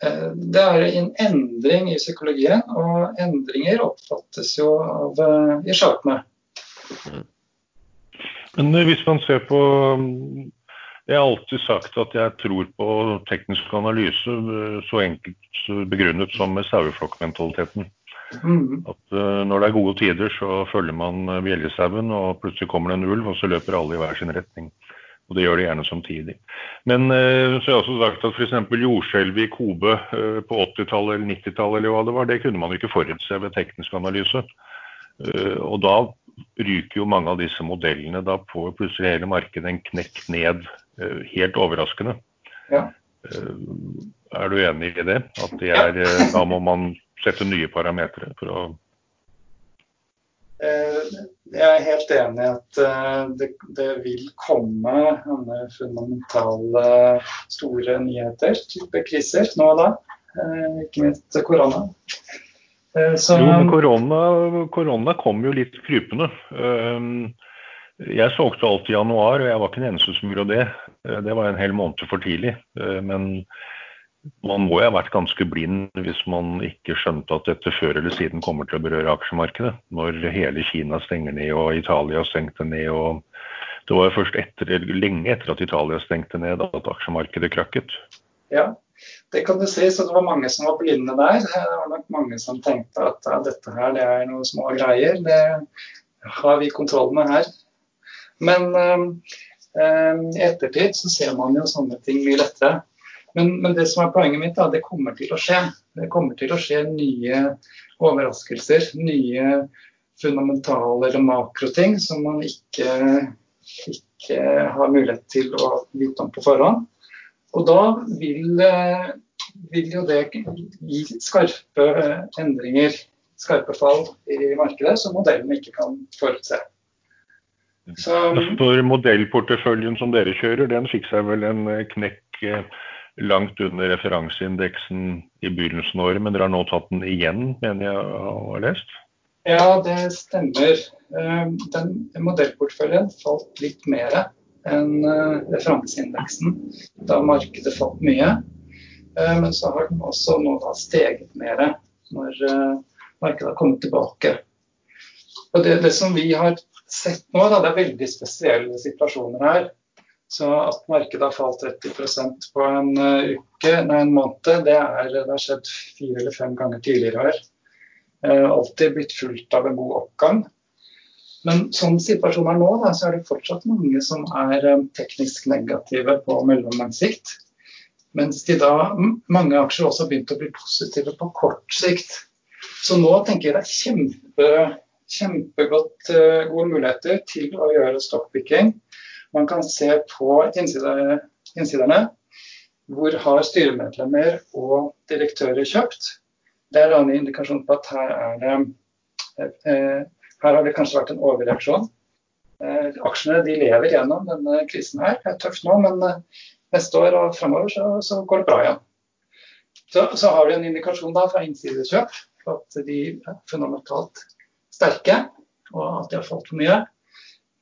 det er en endring i psykologien, og endringer oppfattes jo av i sjakene. Men hvis man ser på Jeg har alltid sagt at jeg tror på teknisk analyse så enkelt begrunnet som med saueflokkmentaliteten. Mm. At når det er gode tider, så følger man bjellesauen, og plutselig kommer det en ulv, og så løper alle i hver sin retning. Og det gjør de gjerne samtidig. Men så har jeg også sagt at f.eks. jordskjelvet i Kobe på 80-tallet eller 90-tallet eller hva det var, det kunne man ikke forutse ved teknisk analyse. og da ryker jo mange av disse modellene. Da får plutselig hele markedet en knekk ned, eh, helt overraskende. Ja. Eh, er du enig i det? At det er, ja. Eh, da må man sette nye parametere for å jeg er helt enig i at det, det, vil komme fundamentale store nyheter, type kriser, nå og da. Ikke minst korona. Eh, så, jo, men korona, korona, kom jo litt krypende. Ehm, jeg solgte alt i januar, og jeg var ikke den eneste som gjorde det. Eh, det var en hel måned for tidlig. Eh, men man må jo ha vært ganske blind hvis man ikke skjønte at dette før eller siden kommer til å berøre aksjemarkedet. Når hele Kina stenger ned og Italia stengte ned. og Det var først etter, lenge etter at Italia stengte ned at aksjemarkedet krakket. Ja, det kan du si, så det var mange som var blinde der. Det var nok mange som tenkte at ja, dette her det er noen små greier. Det har vi kontroll med her. Men i i ettertid så ser man jo sånne ting mye lettere. Men, men, det som er poenget mitt, da, det kommer til å skje. Det kommer til å skje nye overraskelser. Nye fundamentale eller makroting som man ikke, ikke har mulighet til å vite om på forhånd. Og da vil, eh, vil jo det gi skarpe eh, endringer, skarpe fall i markedet, som modellen ikke kan forutse. Så, For modellporteføljen som dere kjører, den fikk seg vel en eh, knekk langt under referanseindeksen i begynnelsen av året, men dere har nå tatt den igjen, mener jeg å ha lest? Ja, det stemmer. Den modellporteføljen falt litt mer enn eh, referanseindeksen da markedet falt mye. Eh, men så har den også nå steget mer når eh, markedet har kommet tilbake. Og det, det som vi har sett nå, da, det er veldig spesielle situasjoner her. Så at markedet har falt 30% på en uke, nei, en måned, det, er, det har skjedd fire eller fem ganger tidligere her. Alltid blitt fulgt av en god oppgang. Men sånn situasjonen er nå, da, så er det fortsatt mange som er um, teknisk negative på mellomlang sikt. Mens de da, mange aksjer også har begynt å bli positive på kort sikt. Så nå tenker jeg det er kjempe, kjempegodt uh, gode muligheter til å gjøre stockpicking. Man kan se på innsiderne, innsiderne hvor har styremedlemmer og direktører kjøpt. Det er en indikasjon på at her er det eh, her har det kanskje vært en overreaksjon. Eh, aksjene de lever gjennom denne krisen her. Det er tøft nå, men eh, neste år og fremover så, så, går det bra igjen. Så, så, har vi en indikasjon da fra innsidekjøp på at de er fundamentalt sterke, og at de har falt for mye.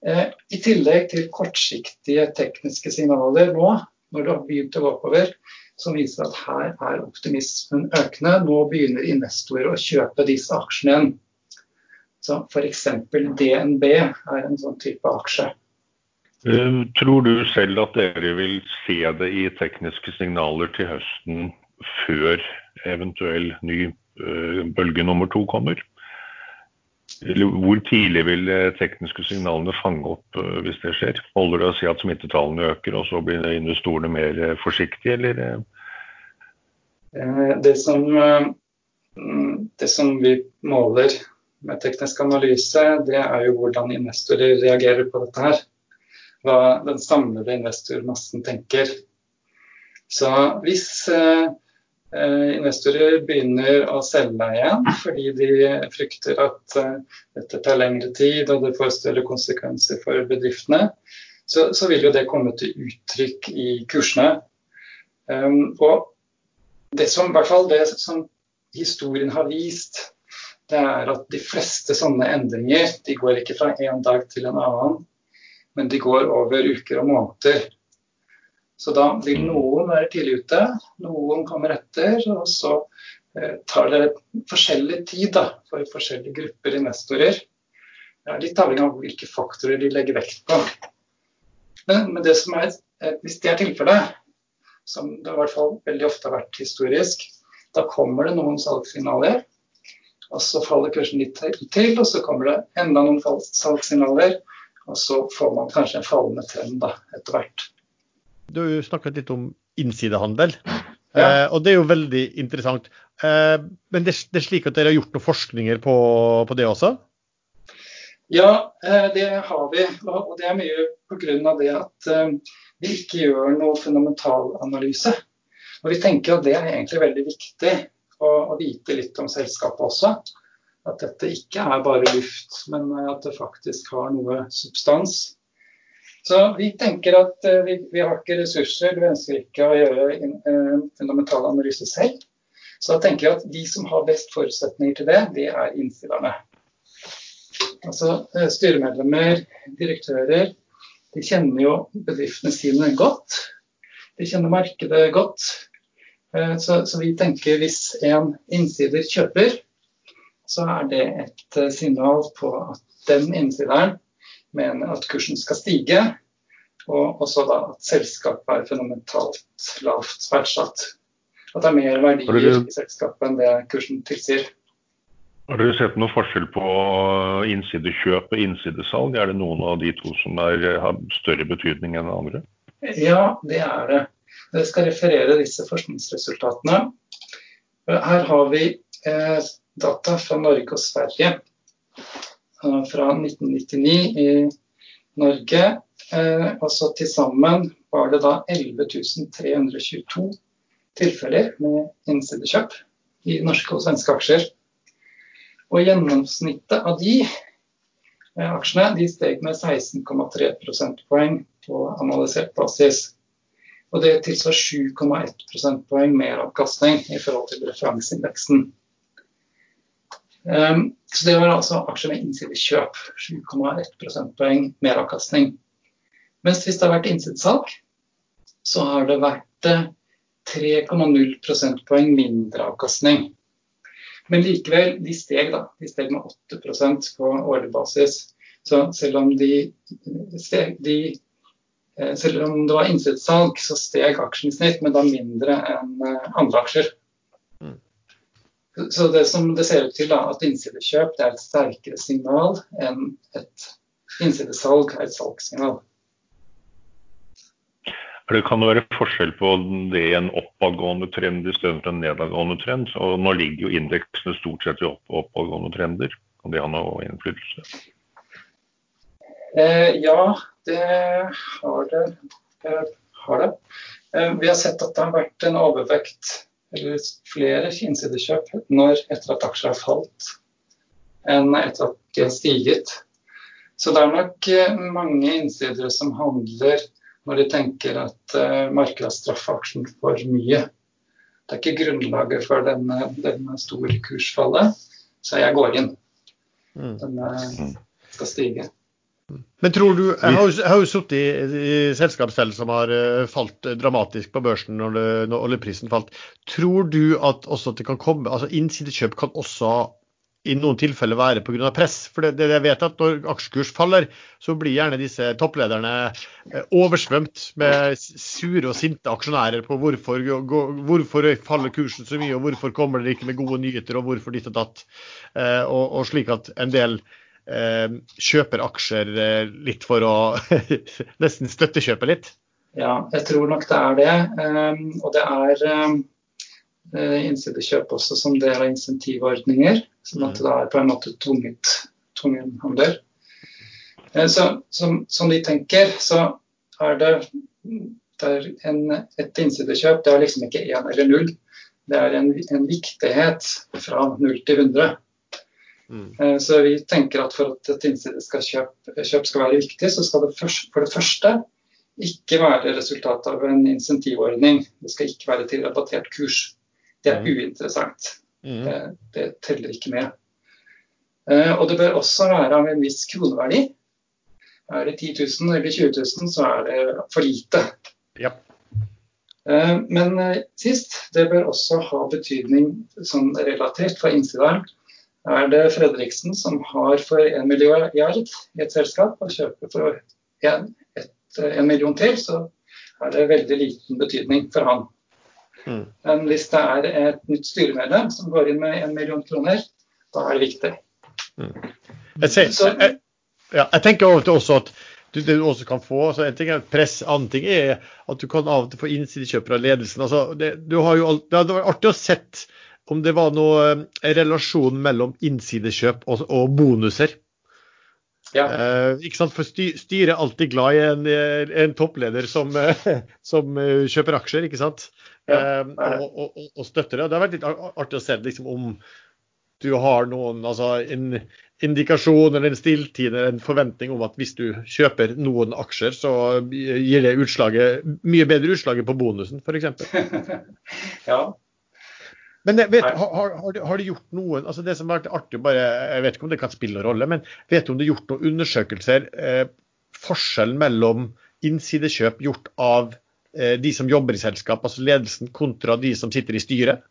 Eh, I tillegg til kortsiktige tekniske signaler nå, når det har begynt å gå oppover, som viser at her er optimismen økende. Nå begynner investorer å kjøpe disse aksjene igjen. Så f.eks. DNB er en sånn type aksje. Eh, tror du selv at dere vil se det i tekniske signaler til høsten før eventuell ny eh, bølge nummer to kommer? Hvor tidlig vil tekniske signalene fange opp eh, hvis det skjer? Holder det å si at smittetallene øker, og så blir investorene mer forsiktige, eller? Det som, det som vi måler med teknisk analyse, det er jo hvordan investorer reagerer på dette her. hva den samlede investormassen tenker. Så hvis eh, eh, investorer begynner å selge igjen fordi de frykter at eh, dette tar lengre tid og det får større konsekvenser for bedriftene, så, så vil jo det komme til uttrykk i kursene. Um, og det som, i hvert fall det som historien har vist, det er at de fleste sånne endringer de går ikke fra en dag til en annen, men de går over uker og måneder. Så da vil noen være tidlig ute, noen kommer etter, og så eh, tar det forskjellig tid da, for forskjellige grupper investorer. Det er litt avhengig av hvilke faktorer de legger vekt på. Men, men det som er, eh, hvis det er tilfellet, som det i hvert fall veldig ofte har vært historisk, da kommer det noen salgssignaler. Og så faller kursen litt til, og så kommer det enda noen salgssignaler. Og så får man kanskje en fallende trend da, etter hvert. Du har jo snakket litt om innsidehandel, ja. eh, og det er jo veldig interessant. Eh, men det, det, er slik at dere har gjort noen forskninger på, på det også? Ja, eh, det har vi. Og det er mye pga. det at eh, vi ikke gjør noe fundamentalanalyse. Og Vi tenker at det er egentlig veldig viktig å, og vite litt om selskapet også. At dette ikke er bare luft, men at det faktisk har noe substans. Så vi tenker at uh, vi, vi, har ikke ressurser, vi ønsker ikke å gjøre en uh, fundamental analyse selv. Så da tenker vi at de som har best forutsetninger til det, det er innstillerne. Altså uh, styremedlemmer, direktører. De kjenner jo bedriftene sine godt. De kjenner markedet godt. Eh, så, så, vi tenker hvis en innsider kjøper, så er det et eh, signal på at den innsideren mener at kursen skal stige, og også da at selskapet er fenomentalt lavt verdsatt. At det er mer verdier i selskapet enn det kursen tilsier. Har dere sett noen forskjell på innsidekjøp og innsidesalg? Er det noen av de to som er, har større betydning enn andre? Ja, det er det. Jeg skal referere disse forskningsresultatene. Her har vi eh, data fra Norge og Sverige eh, fra 1999 i Norge. Og så Til sammen var det da 11.322 tilfeller med innsidekjøp i norske og svenske aksjer. Og gjennomsnittet av de aksjene de steg med 16,3 prosentpoeng på analysert basis. Og det tilsvarer 7,1 prosentpoeng mer avkastning i forhold til referanseindeksen. Um, så det var altså aksjer med innsidekjøp. 7,1 prosentpoeng mer avkastning. Mens hvis det har vært innsidesalg, så har det vært 3,0 eh, prosentpoeng mindre avkastning. Men likevel, de steg da. De steg med 8% på årlig basis. Så selv om de, steg, de Eh, selv om det var innsidessalg, så steg aksjen i snitt, men da mindre enn eh, andre aksjer. Mm. Så det som det ser ut til, da, at innsidekjøp er et sterkere signal enn et innsidesalg er et salgssignal. Det kan være forskjell på det i en oppadgående trend istedenfor en nedadgående trend. Og nå ligger jo indeksene stort sett i opp oppadgående trender. Kan det ha noe innflytelse? Eh, ja, det har det. det, har det. Eh, vi har sett at det har vært en overvekt, eller flere innsidekjøp når, etter at aksjer har falt, enn etter at de har stiget. Så det er nok eh, mange innsidere som handler når de tenker at uh, markedet har straffa aksjen for mye. Det er ikke grunnlaget for denne, denne store kursfallet, så jeg går inn. Mm. Den uh, skal stige. Men tror du, Jeg har, jo, jo sittet i, i selskap selv som har uh, falt dramatisk på børsen når, det, når, oljeprisen falt. Tror du at også at det kan komme, altså innsidekjøp kan også i noen tilfeller være pga. press? For det, det, jeg vet at Når aksjekurs faller, så blir gjerne disse topplederne uh, oversvømt med sure og sinte aksjonærer på hvorfor, hvorfor faller kursen så mye, og hvorfor kommer det ikke med gode nyheter, og hvorfor ditt og datt. Og, og slik at en del Eh, kjøper aksjer eh, litt for å nesten støttekjøpe litt? Ja, jeg tror nok det er det. Um, og det er um, innsidekjøp også som del av insentivordninger. Sånn at mm. det er på en måte tvunget, tvungen handel. Eh, så, som, som de tenker, så er det, det er en, et innsidekjøp det er liksom ikke én eller null. Det er en, en viktighet fra null til 100. Mm. Eh, så vi tenker at for at et innsideskjøp skal være viktig, så skal det først, for det første ikke være resultat av en insentivordning. Det skal ikke være til rabattert kurs. Det er mm. uinteressant. Mm. Det, det, teller ikke med. Eh, og det bør også være av en viss kroneverdi. Er det 10 000 eller 20 000, så er det for lite. Ja. Eh, men sist, det bør også ha betydning sånn relatert for innsideren. Er det Fredriksen som har for en milliard i et selskap og kjøper for en, et, en million til, så er det veldig liten betydning for han. Mm. Men hvis det er et nytt styremedlem som går inn med en million kroner, da er det viktig. Mm. Jeg, ser, jeg, ja, jeg tenker også at du, det du også kan få altså En ting er press, annen ting er at du kan av og til få innsidekjøpere av ledelsen. Altså, det, alt, det, hadde vært artig å sett om det var noe eh, relasjon mellom innsidekjøp og, og bonuser. Ja. Eh, ikke sant? For styret er alltid glad i en, en toppleder som, som, kjøper aksjer, ikke sant? Ja, eh, og, og, og, støtter det. Det har vært litt artig å se liksom, om du har noen altså en indikasjon eller en stilltid eller en forventning om at hvis du kjøper noen aksjer, så gir det utslaget, mye bedre utslaget på bonusen, f.eks. ja. Men vet, har, har, har, du gjort noen altså Det som har vært artig, bare, jeg vet ikke om det kan spille noen rolle, men vet du om det har gjort noen undersøkelser eh, forskjellen mellom innsidekjøp gjort av eh, de som jobber i selskap, altså ledelsen, kontra de som sitter i styret?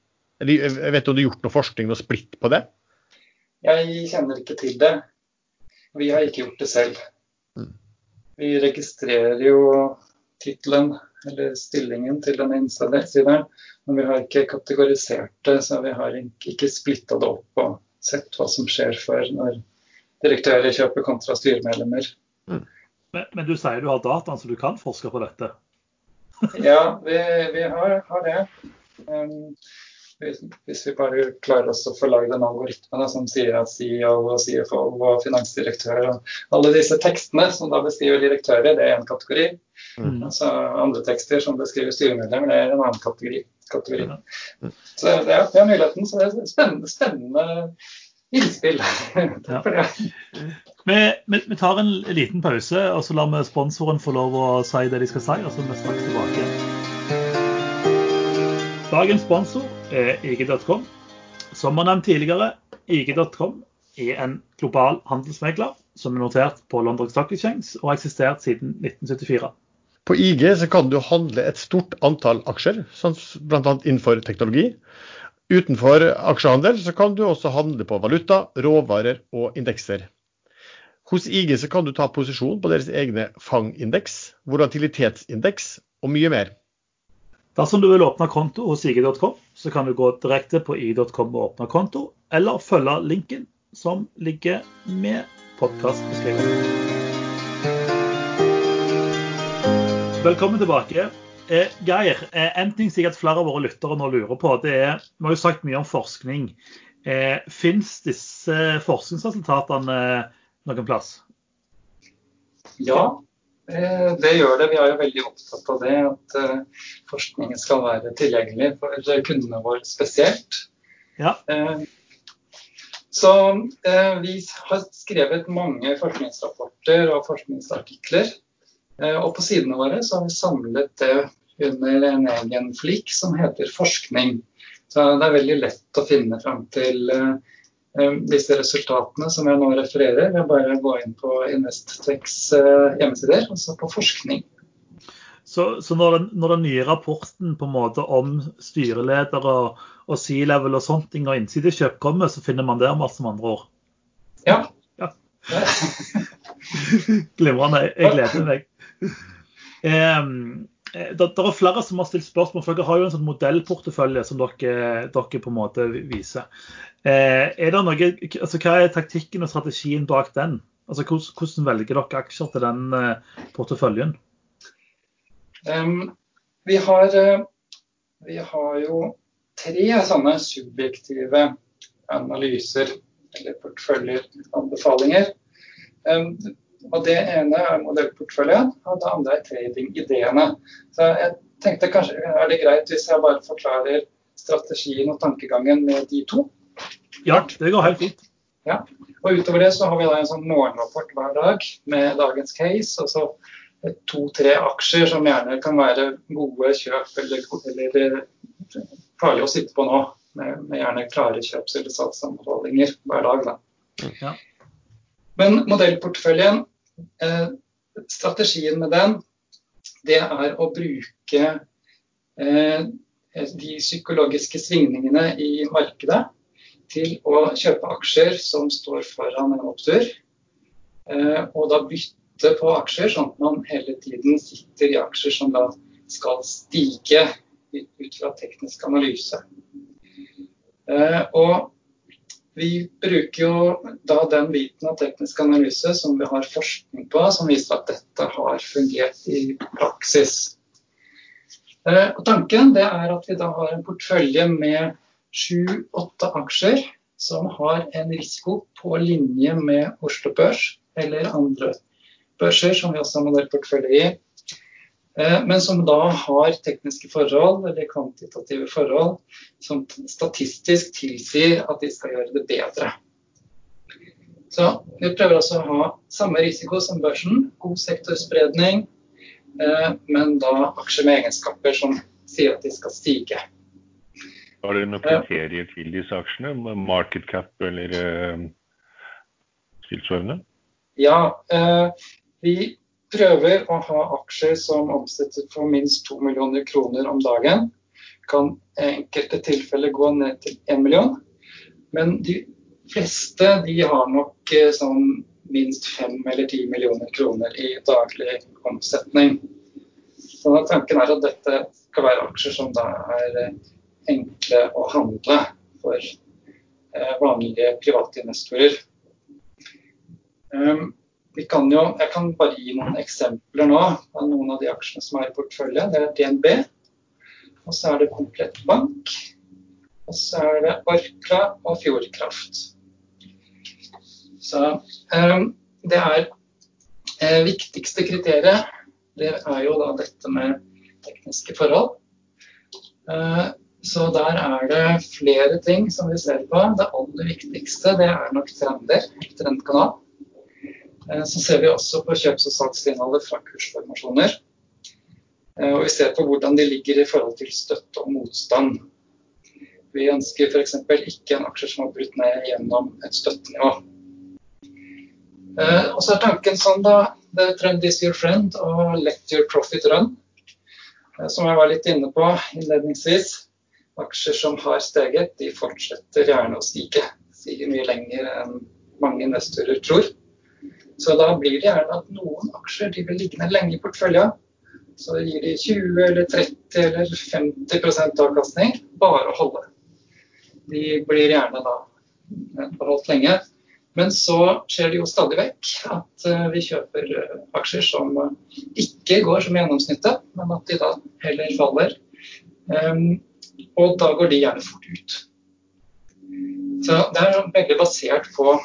Eller, jeg vet du om du har gjort noe forskning, noe splitt på det? Jeg kjenner ikke til det. Vi har ikke gjort det selv. Mm. Vi registrerer jo tittelen eller stillingen til den innsideren, men vi har ikke kategorisert det. Så vi har ikke splitta det opp og sett hva som skjer før når direktører kjøper kontra styremedlemmer. Mm. Men, men, du sier du har dataen, så du kan forske på dette? ja, vi, vi har, har, det. Um, hvis vi bare klarer oss å få lagd en algoritme som sier at CEO og CFO og finansdirektør og alle disse tekstene som da beskriver direktører, det er en kategori. Mm. Altså andre tekster som beskriver styremedlemmer, det er en annen kategori. kategori. Mm. Så det er, det er muligheten. Så det er spennende, spennende innspill. Takk for det. Vi, vi, vi, tar en liten pause, og så lar vi sponsoren få lov å si det de skal si, og så er vi straks tilbake. Dagens sponsor IG.com. Som vi nevnt tidligere, IG.com er en global handelsmegler som er notert på London Stock Exchange og har eksistert siden 1974. På IG kan du handle et stort antall aksjer, bl.a. innenfor teknologi. Utenfor aksjehandel kan du også handle på valuta, råvarer og indekser. Hos IG kan du ta posisjon på deres egne fangindeks, volatilitetsindeks og mye mer. Dersom du vil åpne konto hos ig.com, så kan du gå direkte på i.com og åpne konto, eller følge linken som ligger med podkastbeskrivelsen. Velkommen tilbake. Eh, Geir, eh, en ting sikkert flere av våre lyttere nå lurer på, det er Vi har jo sagt mye om forskning. Eh, Fins disse forskningsresultatene noen plass? Ja, Eh, det gjør det. Vi er jo veldig opptatt av det, at eh, forskningen skal være tilgjengelig for kundene våre spesielt. Ja. Eh, så vi har skrevet mange forskningsrapporter og forskningsartikler. Og på sidene våre så har vi samlet det under en egen flik som heter forskning. Så det er veldig lett å finne fram til Eh, disse resultatene som jeg nå refererer, ved bare gå inn på Investtex eh, hjemmesider, altså på forskning. Så, så når, den, når, den, nye rapporten på en måte om styreleder og, og C-level og sånt og innsidekjøp kommer, så finner man det om alt som andre år? Ja. ja. Glimrende. Jeg gleder meg. Um, det, det, er flere som har stilt spørsmål, for dere har jo en sånn modellportefølje som dere, dere på en måte viser. Eh, er det noe, altså Hva er taktikken og strategien bak den? Altså Hvordan, hvordan velger dere aksjer til den eh, porteføljen? Um, vi, har, uh, vi har jo tre sånne subjektive analyser eller porteføljeanbefalinger. Um, Og Det ene er modellporteføljen, og det andre er trading-ideene. Så jeg tenkte kanskje er det greit hvis jeg bare forklarer strategien og tankegangen med de to? Ja, det går helt fint. Ja, og Utover det så har vi da en sånn morgenrapport hver dag med dagens case. og så to-tre aksjer som gjerne kan være gode kjøp eller, eller farlig å sitte på nå. Med, med gjerne klare kjøps- eller salgsanbefalinger hver dag. Da. Ja. Men modellporteføljen, eh, strategien med den, det er å bruke eh, de psykologiske svingningene i markedet til å kjøpe aksjer som står foran en opptur. Eh, og da bytte på aksjer, sånn at man hele tiden sitter i aksjer som da skal stige ut fra teknisk analyse. Eh, og vi bruker jo da den biten av teknisk analyse som vi har forskning på, som viser at dette har fungert i praksis. Eh, og tanken er at vi da har en portfølje med sju-åtte aksjer som har en risiko på linje med Oslo Børs eller andre børser som vi også har modellportefølje i. Eh, men som da har tekniske forhold eller kvantitative forhold som statistisk tilsier at de skal gjøre det bedre. Så Vi prøver altså å ha samme risiko som børsen, god sektorspredning, eh, men da aksjer med egenskaper som sier at de skal stige. Har dere noen kriterier til disse aksjene? Market cap eller uh, tilsvarende? Ja, vi prøver å ha aksjer som omsetter for minst 2 millioner kroner om dagen. Kan i enkelte tilfeller gå ned til 1 million. Men de fleste de har nok eh, sånn minst 5 eller 10 millioner kroner i daglig omsetning. Så tanken er at dette skal være aksjer som da er eh, enkle å handle for eh, vanlige private investorer. Um, kan jo, jeg kan bare gi noen eksempler nå av noen av de aksjene som er i porteføljen. Det er DNB, og så er det Komplett Bank, og så er det Orkla og Fjordkraft. Så um, det er eh, viktigste kriteriet det er jo da dette med tekniske forhold. Uh, så der er det flere ting som vi ser på. Det aller viktigste det er nok trender, trendkanal. Eh, så ser vi også på kjøps- og salgsinnholdet fra kursformasjoner. Eh, og vi ser på hvordan de ligger i forhold til støtte og motstand. Vi ønsker f.eks. ikke en aksje som har brutt ned gjennom et støttenivå. Eh, og så er tanken sånn da, the trend is your friend og let your profit run. Som jeg var litt inne på innledningsvis. Aksjer som har steget, de fortsetter gjerne å stige. Stiger mye lenger enn mange investorer tror. Så da blir det gjerne at noen aksjer de blir liggende lenge i porteføljen. Så gir de 20 eller 30 eller 50% avkastning bare å holde. De blir gjerne da beholdt lenge. Men så skjer det jo stadig vekk at eh, vi kjøper eh, aksjer som eh, ikke går som gjennomsnittet, men at de da heller faller. Og da går de gjerne fort ut. Så det er veldig basert på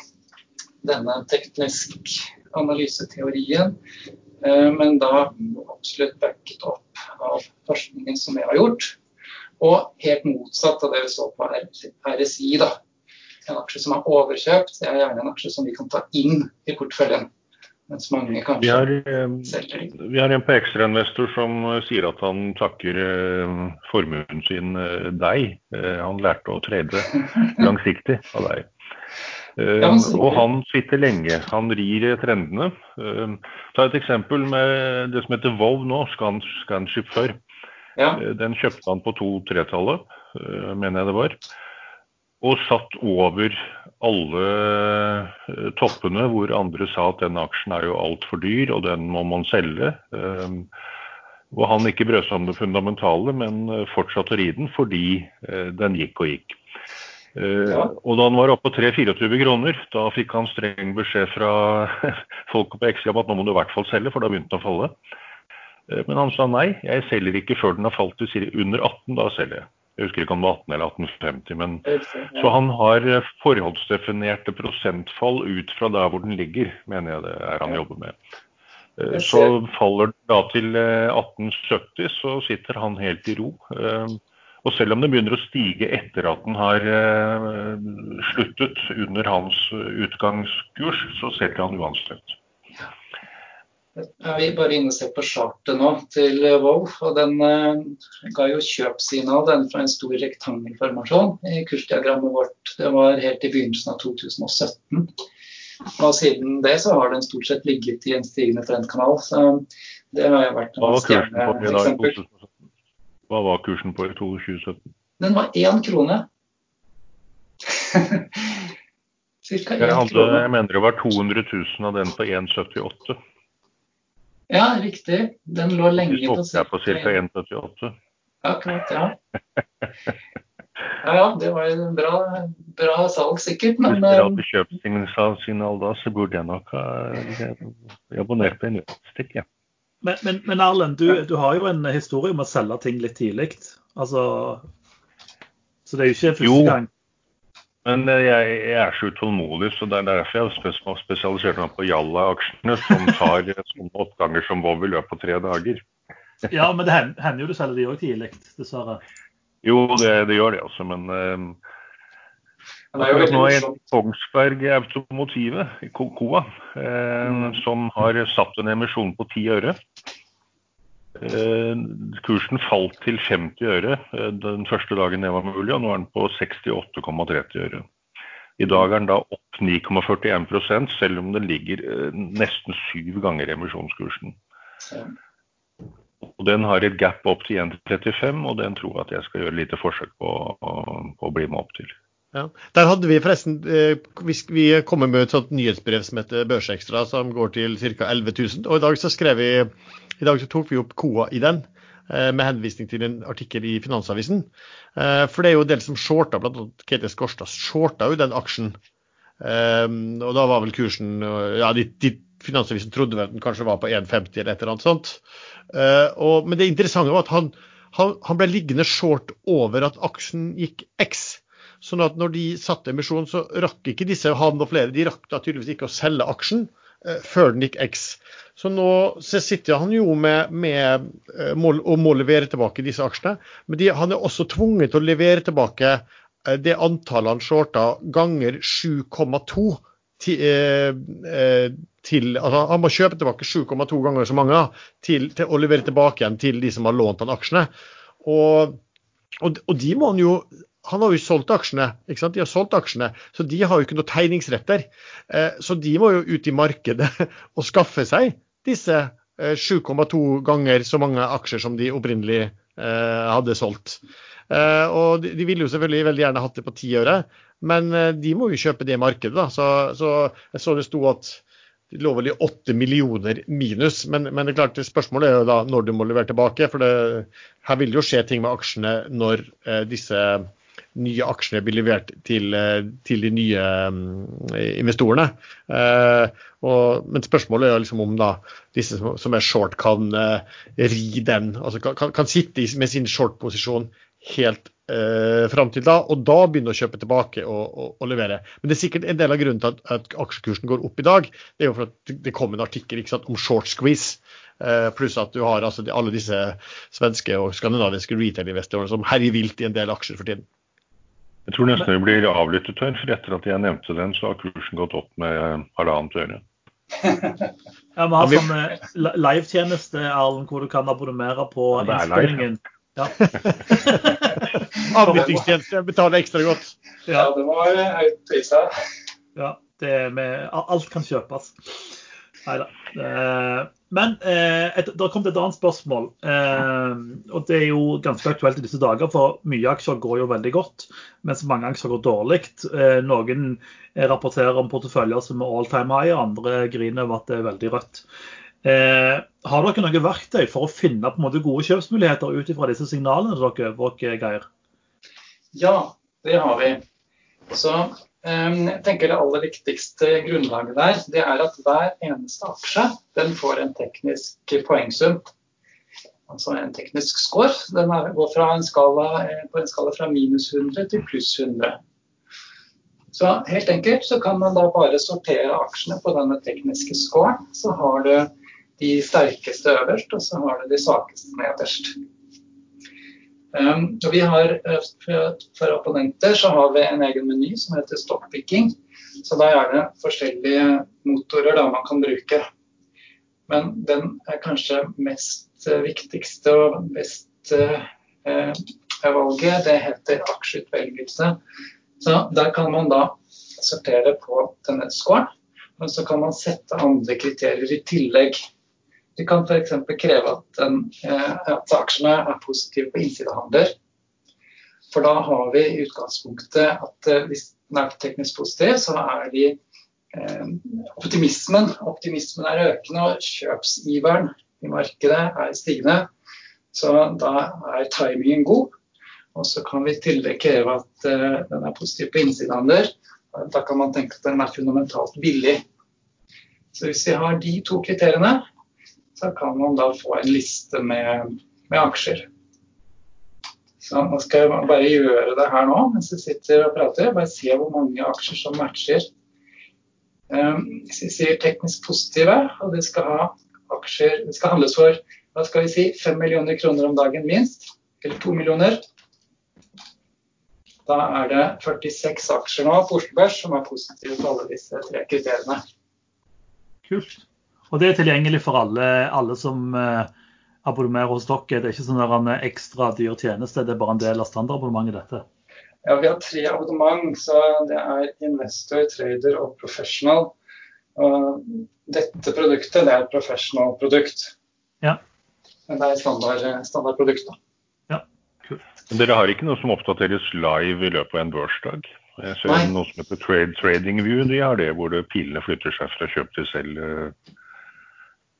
denne teknisk analyseteorien, eh, men da absolutt backet opp av forskningen som jeg har gjort. Og helt motsatt av det vi så på RSI. da. En aksje som er overkjøpt, det er gjerne en aksje som vi kan ta inn i porteføljen. Mens mange kanskje vi har, selger Vi har en på ekstrainvestor som eh, sier at han takker eh, formuen sin deg. Han lærte å trade langsiktig av deg. Uh, og han sitter lenge. Han rir trendene. Ta et eksempel med det som heter Vov nå, Scanship før. Ja. Den kjøpte han på to-tretallet, mener jeg det var. Og satt over alle toppene hvor andre sa at den aksjen er jo altfor dyr, og den må man selge. og han ikke brød seg om det fundamentale, men fortsatte å ri den fordi den gikk og gikk. Eh, ja. Og da han var oppe på 3-24 kroner, da fikk han streng beskjed fra folk på Exia om at nå må du i hvert fall selge, for da begynte den å falle. Eh, men han sa nei, jeg selger ikke før den har falt til under 18, da selger jeg. Jeg husker ikke om det var 18 eller 1850. men ja. Så han har forholdsdefinerte prosentfall ut fra der hvor den ligger, mener jeg det er han Ja. jobber med. Eh, Så faller det da til eh, 1870, så sitter han helt i ro. Eh, Og selv om det begynner å stige etter at den har eh, sluttet under hans eh, utgangskurs, så selger han uansett. Jeg er bare inne og ser på chartet nå til eh, og den eh, ga jo kjøpsignal den fra en stor rektangelformasjon i kursdiagrammet vårt. Det var helt i begynnelsen av 2017. Og siden det så har den stort sett ligget i en stigende trendkanal. Så det har jo vært i stjerneeksempel. Hva var kursen på i 2017? Den var én krone. Cirka én krone. jeg mener det var 200 000 av den på 1,78. Ja, riktig. Den lå lenge på ca. 1,78. Akkurat, ja. Ja, ja, det var en bra, bra salg sikkert, Hvis men dere eh, hadde kjøpt signal da, så burde jeg nok ha abonnert på en stikk, Ja. Men, men, men Erlend, du, du har jo en historie om å selge ting litt tidlig. Altså, så det er jo ikke første Jo. gang. Men eh, jeg, jeg er så utålmodig, så det er derfor jeg har spesialisert meg på Jalla-aksjene, som tar eh, sånne oppganger som Vov i løpet av tre dager. Ja, men det hender jo du selger de òg tidlig, dessverre. Jo, det, det gjør det, altså, men eh, det er Akkurat nå er. Kongsberg Automotive, Ko- KOA, eh, som har satt en emisjon på ti øre. Eh, kursen falt til 50 øre eh, den første dagen det var mulig, og nå er den på 68,30 øre. I dag er den da opp 9,41 selv om den ligger eh, nesten syv ganger emisjonskursen. Og Den har et gap opp til 1,35, og den tror jeg at jeg skal gjøre et lite forsøk på, på å bli med opp til. Ja. Der hadde vi forresten eh, Vi vi kommer med et sånt nyhetsbrev som heter Børsekstra, som går til ca. 11 000. Og i dag så skrev vi I dag så tok vi opp KOA i den, eh, med henvisning til en artikkel i Finansavisen. Eh, For det er jo en del som shorta, bl.a. Ketil Skorstad shorta jo den aksjen. Eh, Og da var vel kursen Ja, de, de Finansavisen trodde vel den kanskje var på 1,50 eller et eller annet sånt. Og, men det interessante var at han, han, han ble liggende short over at aksjen gikk X. Sånn at når de satte emisjon, så rakk ikke disse, han og flere, de rakk da tydeligvis ikke å selge aksjen før den X. Så nå så sitter han jo med, med eh, mål, og må levere tilbake disse aksjene. Men de, han er også tvunget til å levere tilbake eh, det antallet han shorta ganger 7,2 til, eh, eh, til altså Han må kjøpe tilbake 7,2 ganger så mange til, til å levere tilbake igjen til de som har lånt han aksjene. Og, og, og de må han jo han har jo solgt aksjene, ikke sant? de har solgt aksjene, så de har jo ikke noe tegningsretter. Eh, så de må jo ut i markedet og skaffe seg disse eh, 7,2 ganger så mange aksjer som de opprinnelig eh, hadde solgt. Eh, og de, ville jo selvfølgelig veldig gjerne hatt det på ti øre, men eh, de må jo kjøpe det markedet. da. Så, så jeg så det sto at de lå vel i 8 millioner minus, men, men det er klart, spørsmålet er jo da når du må levere tilbake. For det, her vil det jo skje ting med aksjene når eh, disse nye aksjene blir levert til, eh, til de nye mm, investorene. Eh, og, men spørsmålet er liksom om da disse som, er short, kan eh, ri den, altså kan, kan, sitte med sin short-posisjon helt eh, fram til da, og da begynne å kjøpe tilbake og, og, og levere. Men det er sikkert en del av grunnen til at, at aksjekursen går opp i dag. Det er jo for at det kom en artikkel ikke sant, om short squeeze. Pluss at du har altså, alle disse svenske og skandinaviske retail-investorene som herjer vilt i en del aksjer for tiden. Jeg tror nesten vi blir avlyttet her, for etter at jeg nevnte den, så har kursen gått opp med halvannet øre. Ja, Vi har sånn eh, li- livetjeneste Erlend, hvor du kan abonnere på Ja, det er innspillingen. Ja. Avlyttingstjeneste betaler ekstra godt. Ja, det var eh, høyt prisa. Ja, det med, alt kan kjøpes. Nei da. Men eh, et, det har kommet et annet spørsmål. Eh, og det er jo ganske aktuelt i disse dager, for mye aksjer går jo veldig godt, mens mange aksjer går dårlig. Eh, noen rapporterer om porteføljer som er all time high, andre griner over at det er veldig rødt. Eh, har dere noen verktøy for å finne på en måte gode kjøpsmuligheter ut fra disse signalene dere, dere Geir? Ja, det har vi. Så eh, jeg tenker det aller viktigste grunnlaget der, det er at hver eneste aksje den får en teknisk poengsum. altså en teknisk score. Den går fra en skala, på en skala fra minus 100 til pluss 100. Så helt enkelt så kan man da bare sortere aksjene på denne tekniske scoren. Så har du de sterkeste øverst, og så har du de svakeste nederst. Um, vi har, for, abonnenter så har vi en egen meny som heter stockpicking. Så da er det forskjellige motorer da man kan bruke. Men den er kanskje mest uh, viktigste og best uh, valget. Det heter aksjeutvelgelse. Så Der kan man da sortere på denne scoren, men så kan man sette andre kriterier i tillegg. Vi kan f.eks. kreve at, den, eh, at, aksjene er positive på innsidehandler. For da har vi i utgangspunktet at eh, hvis den er teknisk positiv, så er de eh, optimismen, optimismen er økende og kjøpsiveren i markedet er stigende. Så da er timingen god. Og så kan vi i tillegg kreve at eh, den er positiv på innsidehandler. Da kan man tenke at den er fundamentalt billig. Så hvis vi har de to kriteriene, så kan man da få en liste med, med aksjer. Så nå skal jeg bare gjøre det her nå mens jeg sitter og prater. Bare se hvor mange aksjer som matcher. Um, hvis vi sier teknisk positive, og det skal ha aksjer Det skal handles for hva skal vi si, 5 millioner kroner om dagen minst, eller 2 millioner, da er det 46 aksjer nå på Oslo Børs som er positive til alle disse tre kriteriene. Kult. Og det er tilgjengelig for alle, alle som uh, abonnerer hos dere? Det er ikke sånn en ekstra dyr tjeneste, det er bare en del av standardabonnementet dette? Ja, Vi har tre abonnement. så Det er investor, trader og professional. Og dette produktet det er et professional produkt. Ja. Men det er standard, standardprodukt. da. Men dere har ikke noe som oppdateres live i løpet av en børsdag? Jeg ser Nei. noe som heter Trade Trading View, de har det hvor det pilene flytter seg fra kjøp til selv.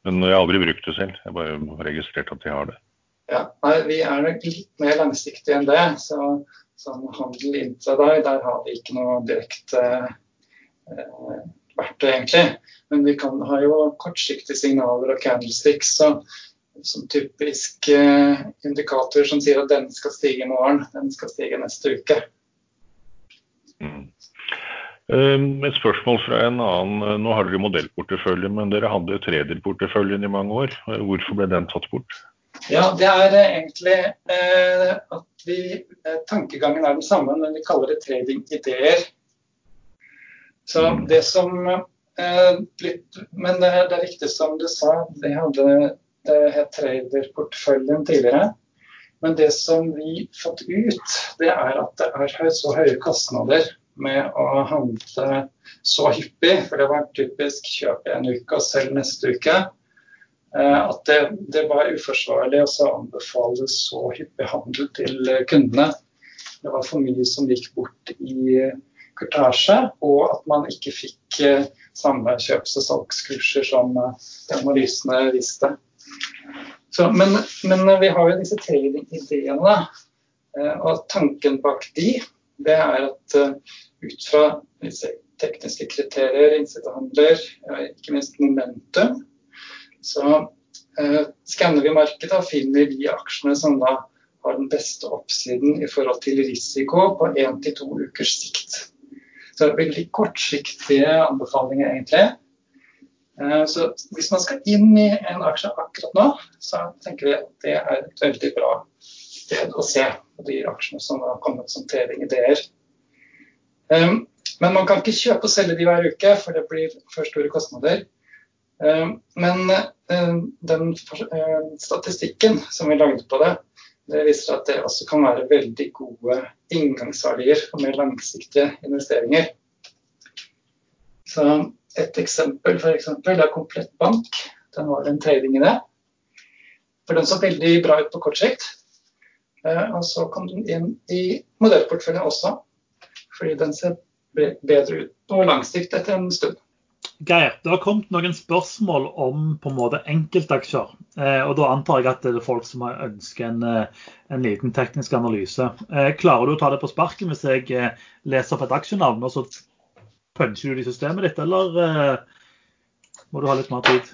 Men jeg har aldri brukt det selv, jeg har bare registrert at de har det. Ja, nei, Vi er nok litt mer langsiktige enn det. så Som handel intraday, der har vi ikke noe direkte eh, verktøy, egentlig. Men vi kan ha jo kortsiktige signaler og candlesticks. Så som typisk eh, indikator som sier at den skal stige i morgen, den skal stige neste uke. Mm. Um, et spørsmål fra en annen. Nå har dere modellportefølje, men dere hadde traderporteføljen i mange år. Hvorfor ble den tatt bort? Ja, Det er eh, egentlig eh, at vi, eh, tankegangen er den samme, men vi kaller det trading-ideer. Så mm. det som eh, litt, Men det, det er riktig som du sa, det hadde det het traderporteføljen tidligere. Men det som vi fått ut, det er at det er så høye kostnader med å handle så hyppig. For det var typisk kjøp en uke og selg neste uke. Eh, at det, det var uforsvarlig å anbefale så hyppig handel til kundene. Det var for mye som gikk bort i kortasje, og at man ikke fikk eh, samme kjøps- og salgskurser som eh, analysene viste. Så, men, men, vi har jo disse trading-ideene. Og tanken bak de, det er at ut fra disse tekniske kriterier, innsidehandler, ikke minst momentum, så eh, skanner vi markedet og finner de aksjene som da har den beste oppsiden i forhold til risiko på én til to ukers sikt. Så det er veldig kortsiktige anbefalinger, egentlig. Eh, så hvis man skal inn i en aksje akkurat nå, så tenker vi at det er et veldig bra sted å se på de aksjene som har kommet som trading-ideer. Um, men man kan ikke kjøpe og selge de hver uke, for det blir for store kostnader. Um, men um, den statistikken som vi lagde på det, det viser at det også kan være veldig gode inngangsverdier for mer langsiktige investeringer. Så et eksempel for eksempel, det er Komplett Bank. Den var en trading i det. For den så veldig bra ut på kort sikt. Eh, og så kom den inn i modellporteføljen også, fordi den ser bedre ut på lang sikt etter en stund. Geir, det har kommet noen spørsmål om på en måte enkeltaksjer. Eh, og Da antar jeg at det er folk som har ønsket en, eh, en, liten teknisk analyse. Eh, klarer du å ta det på sparken hvis jeg eh, leser opp et aksjenavn, og så puncher du det i systemet ditt, eller uh, må du ha litt mer tid?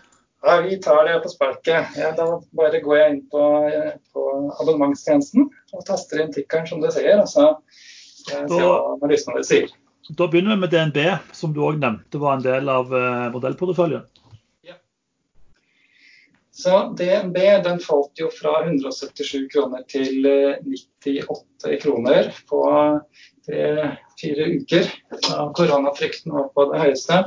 Ja, vi tar det på sparket. Ja, da bare går jeg inn på, på abonnementstjenesten og taster inn tikkeren som det sier, og så analysene sier. Da begynner vi med DNB, som du òg nevnte var en del av eh, modellporteføljen. Ja. Så DNB den falt jo fra 177 kroner til 98 eh, kroner på tre-fire uker da koronafrykten var på det høyeste.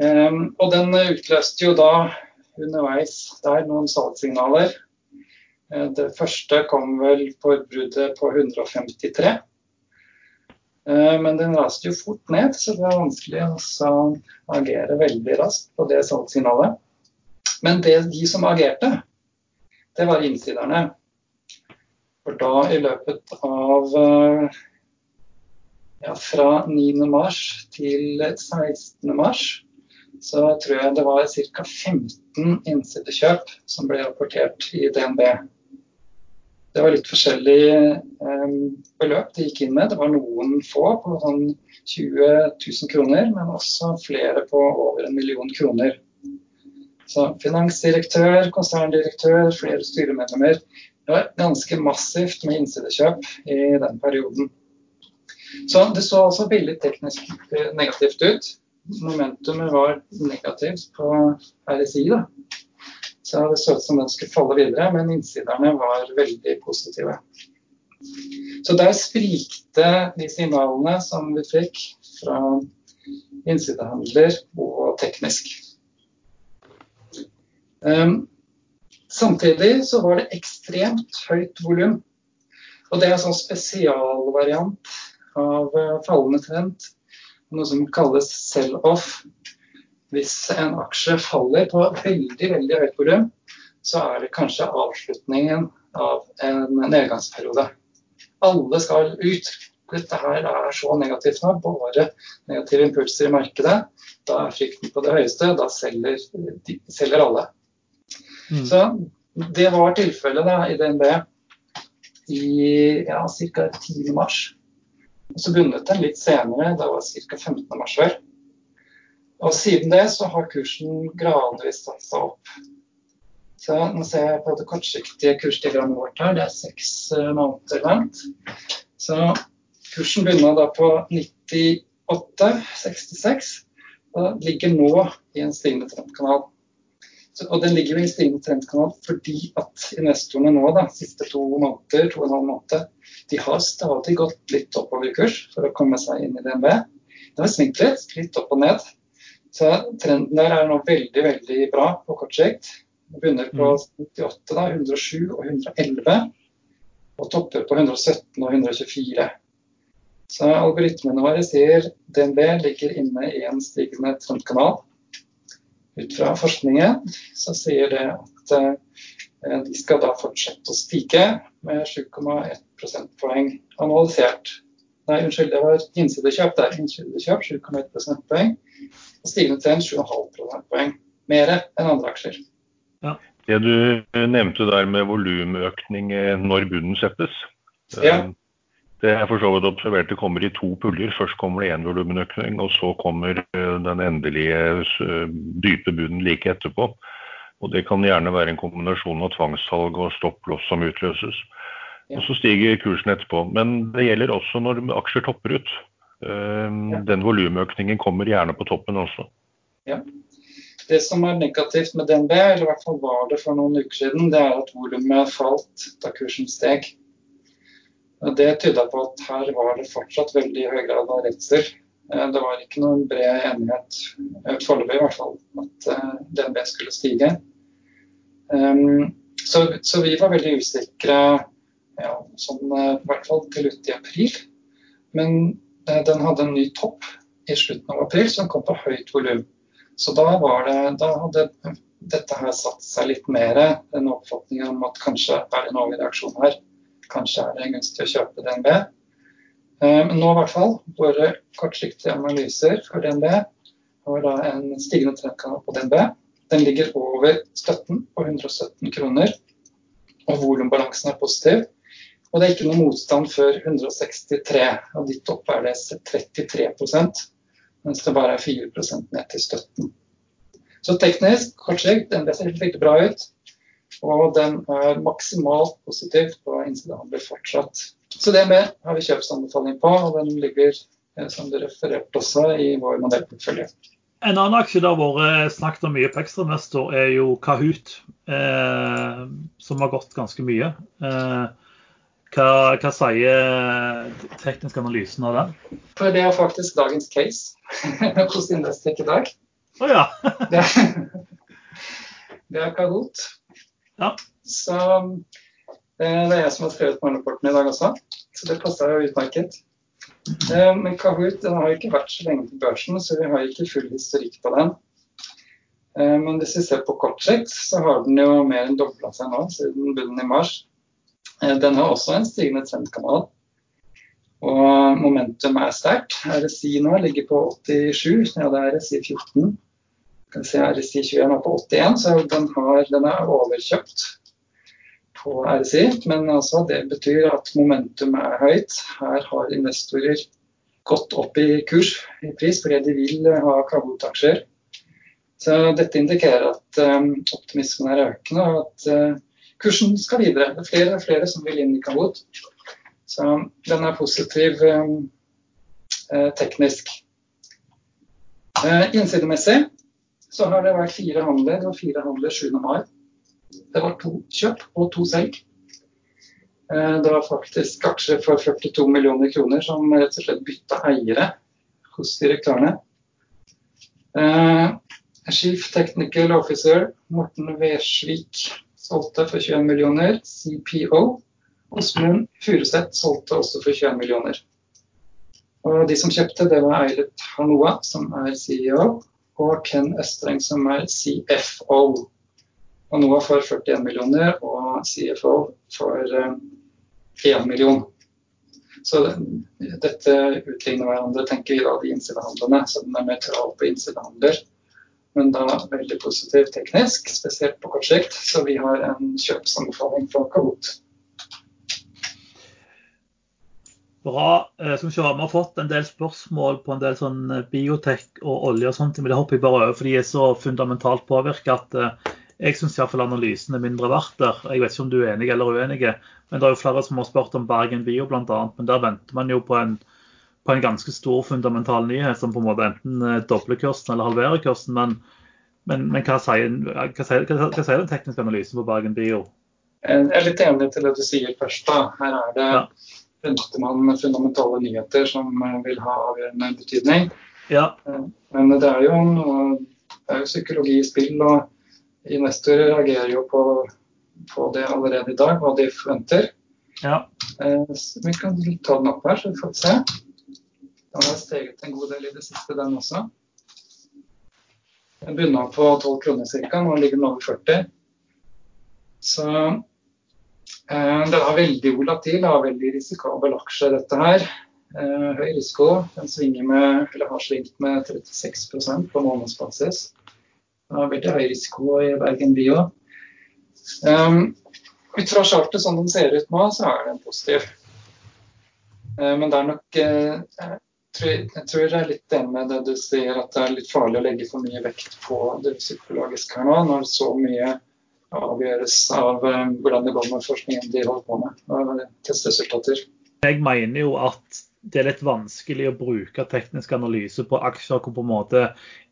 Um, og den utløste jo da underveis der noen salgssignaler. Det første kom vel på bruddet på 153. Uh, men den raste jo fort ned, så det var vanskelig å agere veldig raskt på det salgssignalet. Men det, de som agerte, det var innsiderne. For da i løpet av uh, ja, fra 9. mars til 16. mars så tror jeg det var ca. 15 innsidekjøp som ble rapportert i DNB. Det var litt forskjellig eh, beløp de gikk inn med. Det var noen få på sånn 20 000 kroner, men også flere på over en million kroner. Så finansdirektør, konserndirektør, flere styremedlemmer. Det var ganske massivt med innsidekjøp i den perioden. Så det så altså veldig teknisk eh, negativt ut. Momentumet var negativt på RSI. Da. Så det så ut som den skulle falle videre, men innsiderne var veldig positive. Så der sprikte de signalene som vi fikk fra innsidehandler og teknisk. Um, samtidig så var det ekstremt høyt volum. Og det er en sånn spesialvariant av fallende trend, noe som kalles sell-off. Hvis en aksje faller på veldig veldig høyt volum, så er det kanskje avslutningen av en nedgangsperiode. Alle skal ut. Dette her er så negativt nå, bare negative impulser i markedet. Da er frykten på det høyeste, da selger, de, selger alle. Mm. Så det var tilfellet i DNB i ja, ca. 10. mars. Så bundet den litt senere, det var ca. 15. mars vel. Og siden det så har kursen gradvis seg opp. Så nå ser jeg på det kortsiktige kursdiagrammet vårt her, det er seks uh, måneder langt. Så kursen begynner da på 98,66 og ligger nå i en stigende trendkanal. Så, og den ligger jo i en stigende trendkanal fordi at investorene nå, da, siste to måneder, to og en halv måned, de har stadig gått litt oppover i kurs for å komme seg inn i DNB. Det har svingt litt, litt opp og ned. Så trenden der er nå veldig, veldig bra på kort sikt. Begynner på 98, mm. da, 107 og 111. Og topper på 117 og 124. Så algoritmene våre sier DNB ligger inne i en stigende trendkanal. Ut fra forskningen så sier det at eh, de skal da fortsette å stige med 7,1 prosentpoeng analysert. Nei, unnskyld, det var innsidekjøp der. Innsidekjøp 7,1 prosentpoeng. Og stigende trend 7,5 prosentpoeng. Mer enn andre aksjer. Ja. Det du nevnte der med volumøkning når bunnen settes. Ja. Eh, det er for så vidt observert det kommer i to puljer. Først kommer det én volumenøkning, og så kommer eh, den endelige eh, dype bunnen like etterpå. Og Det kan gjerne være en kombinasjon av tvangssalg og stopplås som utløses. Og så stiger kursen etterpå. Men det gjelder også når aksjer topper ut. Eh, den volumøkningen kommer gjerne på toppen også. Ja. Det som er negativt med DNB, eller i hvert fall var det for noen uker siden, det er at volumet falt da kursen steg. Det tyda på at her var det fortsatt veldig høy grad av redsel. Eh, det var ikke noen bred enighet, eh, foreløpig i hvert fall, at DNB skulle stige. Så, så vi var veldig usikre ja, sånn, i hvert fall til ut i april. Men eh, den hadde en ny topp i slutten av april som kom på høyt volum. Så da, det, da hadde dette her satt seg litt mer, den oppfatningen om at kanskje er det en overreaksjon her. Kanskje er det gunstig å kjøpe DNB. Eh, men nå i hvert fall, våre kortsiktige analyser for DNB har da en stigende trendkanal på DNB. Den ligger over støtten på 117 kroner, og volumbalansen er positiv. Og det er ikke noe motstand før 163, og ditt opp er det 33 mens det bare er 4 ned til støtten. Så teknisk, kort den ser veldig bra ut. Og den er maksimalt positiv på innsidehandel fortsatt. Så det med har vi kjøpsanbefaling på, og den ligger, eh, som du refererte også, i vår modellportfølje. En annen aksje det har vært snakket om mye på ekstrainvestor, er jo Kahoot, eh, som har gått ganske mye. Eh, hva, hva, sier teknisk analysen av den? For Det er faktisk dagens case hos Investec i dag. Oh, ja. det, det er Kahoot. Ja. Så eh, det er jeg som har skrevet morgenrapporten i dag også, så det passer jo utmerket. Eh, men Kahoot den har ikke vært så lenge på børsen, så vi har ikke full historikk på den. Eh, men hvis vi ser på kort sikt, så har den jo mer enn dobla seg nå siden bunnen i mars. Den har også en stigende trendkanal. Og momentum er sterkt. RSI nå ligger på 87, ja det er RSI 14 kan se, RSI 21 er på 81, så den, har, den er overkjøpt på RSI. Men altså, det betyr at momentum er høyt. Her har investorer gått opp i kurs i pris fordi de vil ha Kahoot-aksjer. Så dette indikerer at um, optimismen er økende og at uh, kursen skal videre. Det er flere og flere som vil inn i Kahoot. Så den er positiv um, uh, teknisk. Eh, innsidemessig så har det vært fire handler. Var fire handler 7. mai. Det var to kjøp og to selg. Eh, det var faktisk aksjer for 42 millioner kroner som rett og slett bytta eiere hos direktørene. Eh, Chief Technical Officer Morten Versvik solgte for 21 millioner. CPO Åsmund Furuseth solgte også for 21 millioner. Og De som kjøpte, det var Eilert Hanoa, som er CEO, og Ken Østreng, som er CFO. Og Noah får 41 millioner, og CFO får 1 eh, million. Så dette utligner hverandre, tenker vi da, de innsidehandlene. Så den er nøytral på innsidehandler, men da veldig positiv teknisk, spesielt på kort sikt. Så vi har en kjøpsanbefaling fra Kahoot. Bra. Som skal vi, har fått en del spørsmål på en del sånn eh, biotek og olje og sånt, men det hopper jeg bare over, for de er så fundamentalt påvirka at eh, jeg syns iallfall analysen er mindre verdt der. Jeg vet ikke om du er enig eller uenig, men det er jo flere som har spurt om Bergen Bio bl.a. Men der venter man jo på en, på en, ganske stor fundamental nyhet som på en måte enten dobler kursen eller halverer kursen. Men, men, men hva, sier, hva, sier, hva, hva, sier, den tekniske analysen på Bergen Bio? Jeg er litt enig til det du sier først. da. Her er det ja man fundamentale nyheter som eh, vil ha avgjørende betydning. Ja. Eh, men det er, jo det er jo psykologi i spill, og investorer reagerer jo på, på det allerede i dag, hva de forventer. Ja. Eh, vi kan ta den opp her, så vi får se. Den har steget en god del i det siste, den også. Den begynner på 12 kroner ca. Nå ligger den over 40. Så Eh, den er veldig volatil og veldig risikabel aksje, dette her. Eh, høy risiko. Den svinger med, eller har svingt med 36% på månedsbasis. Den har veldig høy risiko i Bergen Bio. Um, ut fra chartet som den ser ut nå, så er den positiv. Uh, men det er nok uh, jeg tror det er litt det med det du sier, at det er litt farlig å legge for mye vekt på det psykologiske her nå, når så mye avgjøres av eh, hvordan det går med forskningen de holder på med. og testresultater. Jeg mener jo at det er litt vanskelig å bruke teknisk analyse på aksjer hvor på en måte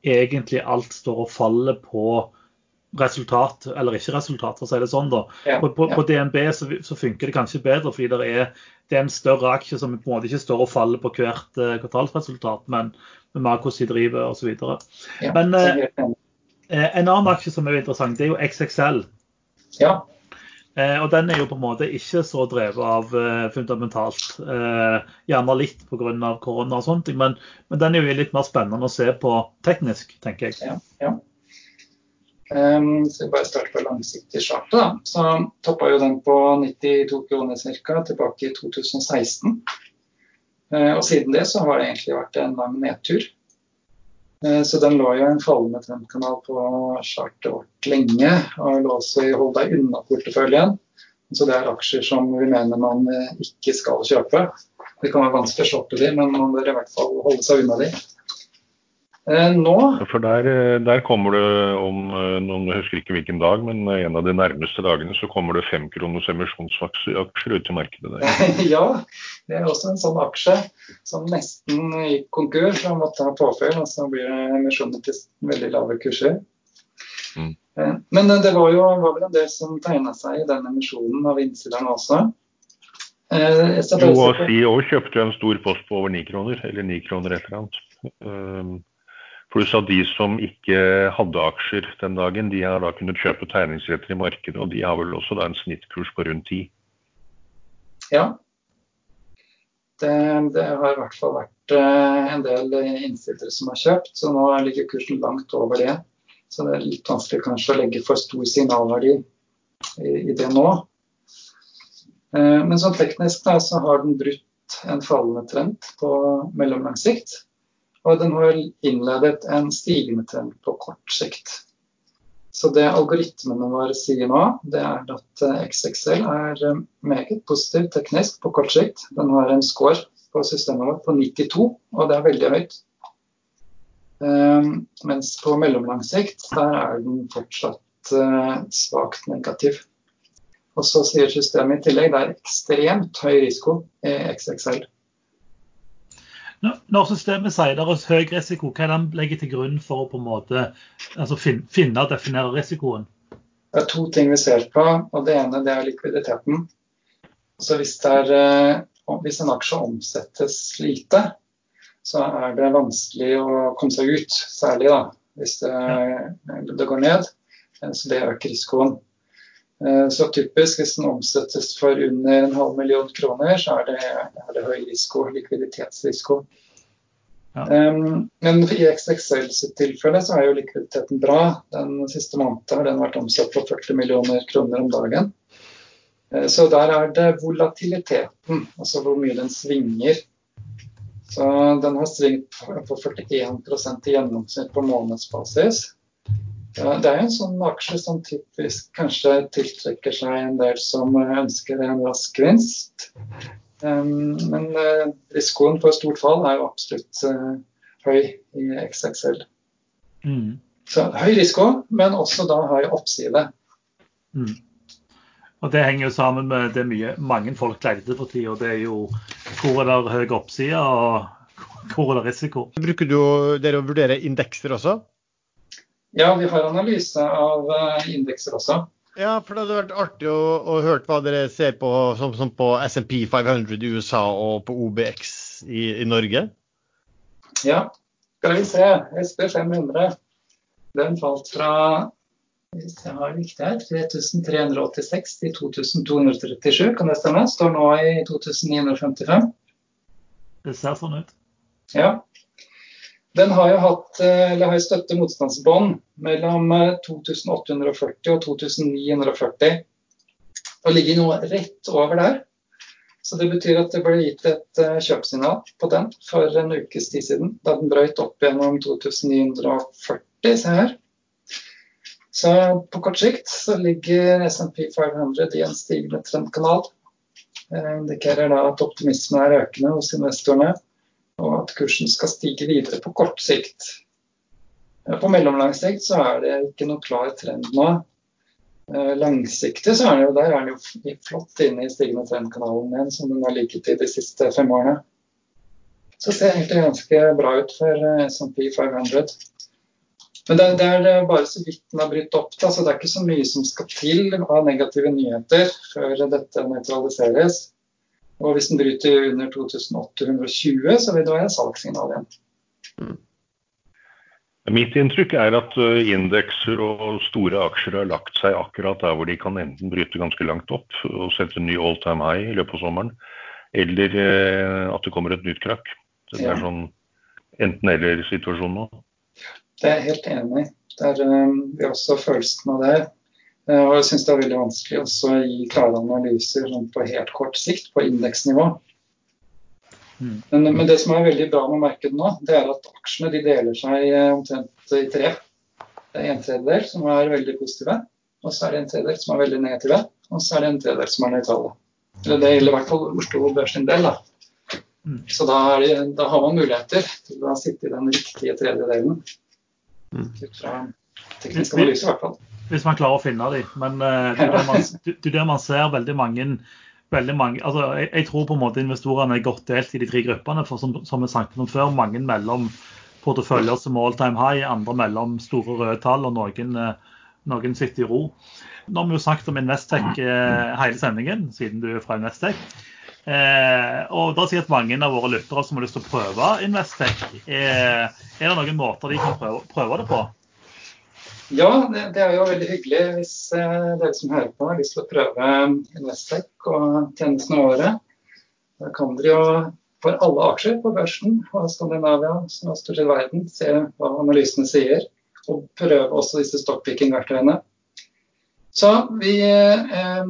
egentlig alt står og faller på resultat, eller ikke resultat, for å si det sånn. da. Ja, på, på, ja. på, DNB så, så, funker det kanskje bedre, fordi det er, det er, en større aksje som på en måte ikke står og faller på hvert uh, kvartalsresultat, men med mer hvordan de driver osv. Ja, men uh, Eh, en annen aksje som er interessant, det er jo XXL. Ja. Eh, og den er jo på en måte ikke så drevet av eh, fundamentalt. gjerne litt pga. korona og sånt, men, men, den er jo litt mer spennende å se på teknisk, tenker jeg. Ja, ja. Um, så vi bare starter på langsiktig charter. Da. Så toppa jo den på 92 kroner ca. tilbake i 2016. Uh, og siden det så har det egentlig vært en lang nedtur. Eh, så den lå jo i en fallende trendkanal på chartet vårt lenge, og lå også i hold deg unna-porteføljen. Så det er aksjer som vi mener man eh, ikke skal kjøpe. Det kan være vanskelig å shoppe de, men man bør i hvert fall holde seg unna de. Eh, nå For der, eh, der kommer det om eh, noen, Jeg husker ikke hvilken dag, men en av de nærmeste dagene så kommer det femkroners emisjonsaksjer ut i markedet der. ja, det er også en sånn aksje som nesten gikk konkurs og måtte ha påfyll. Og så blir det emisjoner til veldig lave kurser. Mm. Men det var jo var vel en del som tegna seg i den emisjonen av innsiderne også. Jo, og CEO kjøpte jo en stor post på over ni kroner, eller ni kroner et eller annet. Pluss at de som ikke hadde aksjer den dagen, de har da kunnet kjøpe tegningsretter i markedet, og de har vel også da en snittkurs på rundt 10. Ja. Det, det, har i hvert fall vært uh, en del innsitter som har kjøpt, så nå ligger kursen langt over det. Så det er litt vanskelig kanskje å legge for stor signalverdi i, i det nå. Uh, men sånn teknisk da, så har den brutt en fallende trend på mellomlang sikt. Og den har innledet en stigende trend på kort sikt. Så det algoritmene våre sier nå, det er at eh, XXL er eh, meget positiv teknisk på kort sikt. Den har en score på systemet vårt på 92, og det er veldig høyt. Um, mens på mellomlang sikt der er den fortsatt uh, svakt negativ. Og så sier systemet i tillegg det er ekstremt høy risiko i XXL. Når systemet sier det er høy risiko, hva er det han legger til grunn for å på en måte altså finne og definere risikoen? Det er to ting vi ser på. og Det ene det er likviditeten. Så hvis, er, eh, hvis en aksje omsettes lite, så er det vanskelig å komme seg ut. Særlig da, hvis det, det går ned. Så det øker risikoen. Eh, så typisk hvis den omsettes for under en halv million kroner, så er det, er det høy risiko, likviditetsrisiko. Ja. Um, men i XXL sitt tilfelle så er jo likviditeten bra. Den siste måneden har den vært omsatt for 40 millioner kroner om dagen. Uh, så der er det volatiliteten, altså hvor mye den svinger. Så den har svingt på 41 i gjennomsnitt på månedsbasis. Ja, det er jo en sånn aksje som typisk kanskje tiltrekker seg en del som ønsker en rask gevinst. Um, men uh, risikoen for stort fall er jo absolutt uh, høy i XXL. Mm. Så høy risiko, men også da høy oppside. Mm. Og Det henger jo sammen med det mye mange folk leter for tida. Det er jo hvor er det høy oppside og hvor er det risiko. Bruker du dere å vurdere indekser også? Ja, vi har analyse av uh, indekser også. Ja, for det hadde vært artig å, å høre hva dere ser på som, som på SMP 500 i USA og på OBX i, i Norge. Ja, skal vi se. SP 500. Den falt fra hvis jeg har riktig her, 3386 til 2237, kan det stemme? Står nå i 2955. Det ser sånn ut. Ja. Den har jo hatt, eh, eller har støtte motstandsbånd mellom 2840 eh, og 2940. Og ligger nå rett over der. Så det betyr at det ble gitt et eh, kjøpsignal på den for en ukes tid siden. Da den brøyt opp gjennom 2940, se her. Så på kort sikt så ligger SMP 500 i en stigende trendkanal. Det indikerer da at optimismen er økende hos investorene og at kursen skal stige videre på kort sikt. På mellomlang sikt så er det ikke noe klar trend nå. Eh, langsiktig så er den jo, der er den jo flott inne i stigende trendkanalen igjen, som den har ligget i de siste fem årene. Så det ser egentlig ganske bra ut for eh, SMP 500. Men det, det, er bare så vidt den har brutt opp, da, så det er ikke så mye som skal til av negative nyheter før dette nøytraliseres. Og hvis den bryter under 2820, så vil det være salgssignal igjen. Mm. Mitt inntrykk er at uh, indekser og store aksjer har lagt seg akkurat der hvor de kan enten bryte ganske langt opp og sette ny all time high i løpet av sommeren, eller uh, at det kommer et nytt krakk. Det er sånn enten-eller-situasjon nå. Det er jeg helt enig i. Det er um, vi har også følelsen av det. Eh, og jeg syns det er veldig vanskelig å gi klare analyser sånn på helt kort sikt, på indeksnivå. Mm. Men, men, det som er veldig bra med markedet nå, det er at aksjene de deler seg eh, omtrent i tre. Det er en tredjedel som er veldig positive, og så er det en tredjedel som er veldig negative, og så er det en tredjedel som er nøytrale. Eller det gjelder i hvert fall Oslo Børs sin del. da. Mm. Så da, det, da har man muligheter til å sitte i den riktige tredjedelen. Mm. Ut fra teknisk analyse, i hvert fall. Hvis man klarer å finne de. Men uh, det er der man, det man ser veldig mange, veldig mange altså jeg, jeg tror på en måte investorene er godt delt i de tre gruppene. for Som, som vi snakket om før, mange mellom porteføljer som all time high, andre mellom store røde tall, og noen, eh, noen sitter i ro. Nå har vi jo snakket om Investec eh, hele sendingen, siden du er fra Investec. Eh, og da sier at mange av våre lyttere som har lyst til å prøve Investec, er, er det noen måter de kan prøve, prøve det på? Ja, det, det, er jo veldig hyggelig hvis eh, dere som hører på har lyst til å prøve Investec og tjenestene våre. Da kan dere jo for alle aksjer på børsen og Skandinavia, som er stort sett verden, se hva analysene sier. Og prøve også disse stockpicking-verktøyene. Så vi, eh,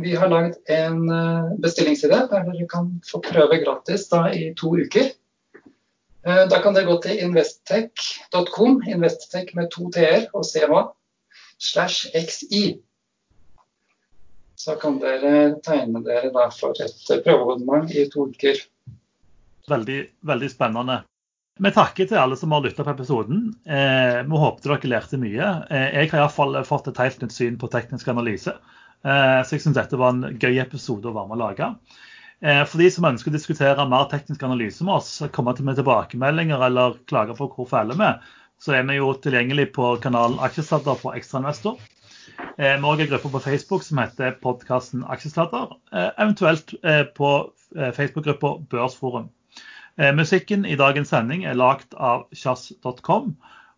vi har lagd en bestillingside bestillingsside der dere kan få prøve gratis da, i to uker. Eh, da kan dere gå til investtech.com, investtech med to t-er og CMA, slash xi. Så kan dere tegne dere da for et prøveabonnement i to uker. Veldig, veldig spennende. Vi takker til alle som har lytta på episoden. Eh, vi håpet dere lærte mye. Eh, jeg har iallfall fått et helt nytt syn på teknisk analyse. Eh, så jeg syns dette var en gøy episode å være med å lage. Eh, for de som ønsker å diskutere mer teknisk analyse med oss, komme til med tilbakemeldinger eller klage på hvor fæle vi er, så er vi jo tilgjengelig på kanalen Aksjesladder på Ekstrainvestor. Eh, vi har òg en gruppe på Facebook som heter podkasten Aksjesladder. Eh, eventuelt på Facebook-gruppa Børsforum. Musikken i dagens sending er lagd av kjass.com.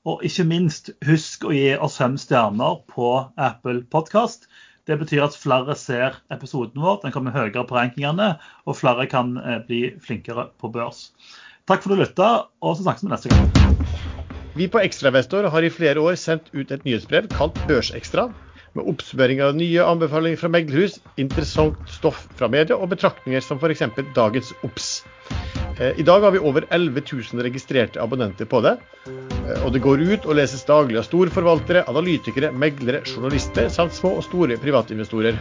Og ikke minst, husk å gi oss fem stjerner på Apple Podkast. Det betyr at flere ser episoden vår, den kommer høyere på rankingene, og flere kan eh, bli flinkere på børs. Takk for at du lytta, og så snakkes vi neste gang. Vi på Ekstrainvestor har i flere år sendt ut et nyhetsbrev kalt Børsekstra, med oppsummering av nye anbefalinger fra meglerhus, interessant stoff fra media og betraktninger som f.eks. dagens OBS. Eh, I dag har vi over 11 000 registrerte abonnenter på det. Eh, og det går ut og leses daglig av storforvaltere, analytikere, meglere, journalister samt små og store privatinvestorer.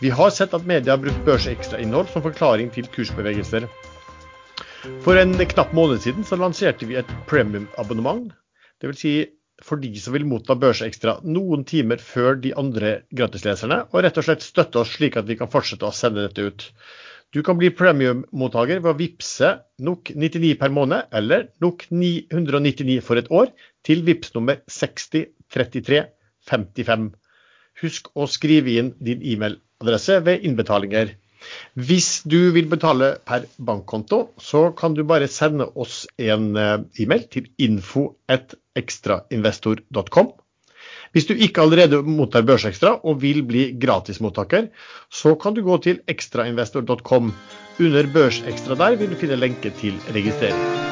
Vi har sett at media har brukt børsekstrainnhold som forklaring til kursbevegelser. For en knapp måned siden så lanserte vi et premium-abonnement. Dvs. Si for de som vil motta Børsekstra noen timer før de andre gratisleserne, og rett og slett støtte oss slik at vi kan fortsette å sende dette ut. Du kan bli premiummottaker ved å vippse NOK 99 per måned eller NOK 999 for et år til VIPS nummer 603355. Husk å skrive inn din e-mailadresse ved innbetalinger. Hvis du vil betale per bankkonto, så kan du bare sende oss en eh, e-mail til info.ekstrainvestor.com. Hvis du ikke allerede mottar Børsekstra og vil bli gratismottaker, så kan du gå til ekstrainvestor.com. Under Børsekstra der vil du finne lenke til registrering.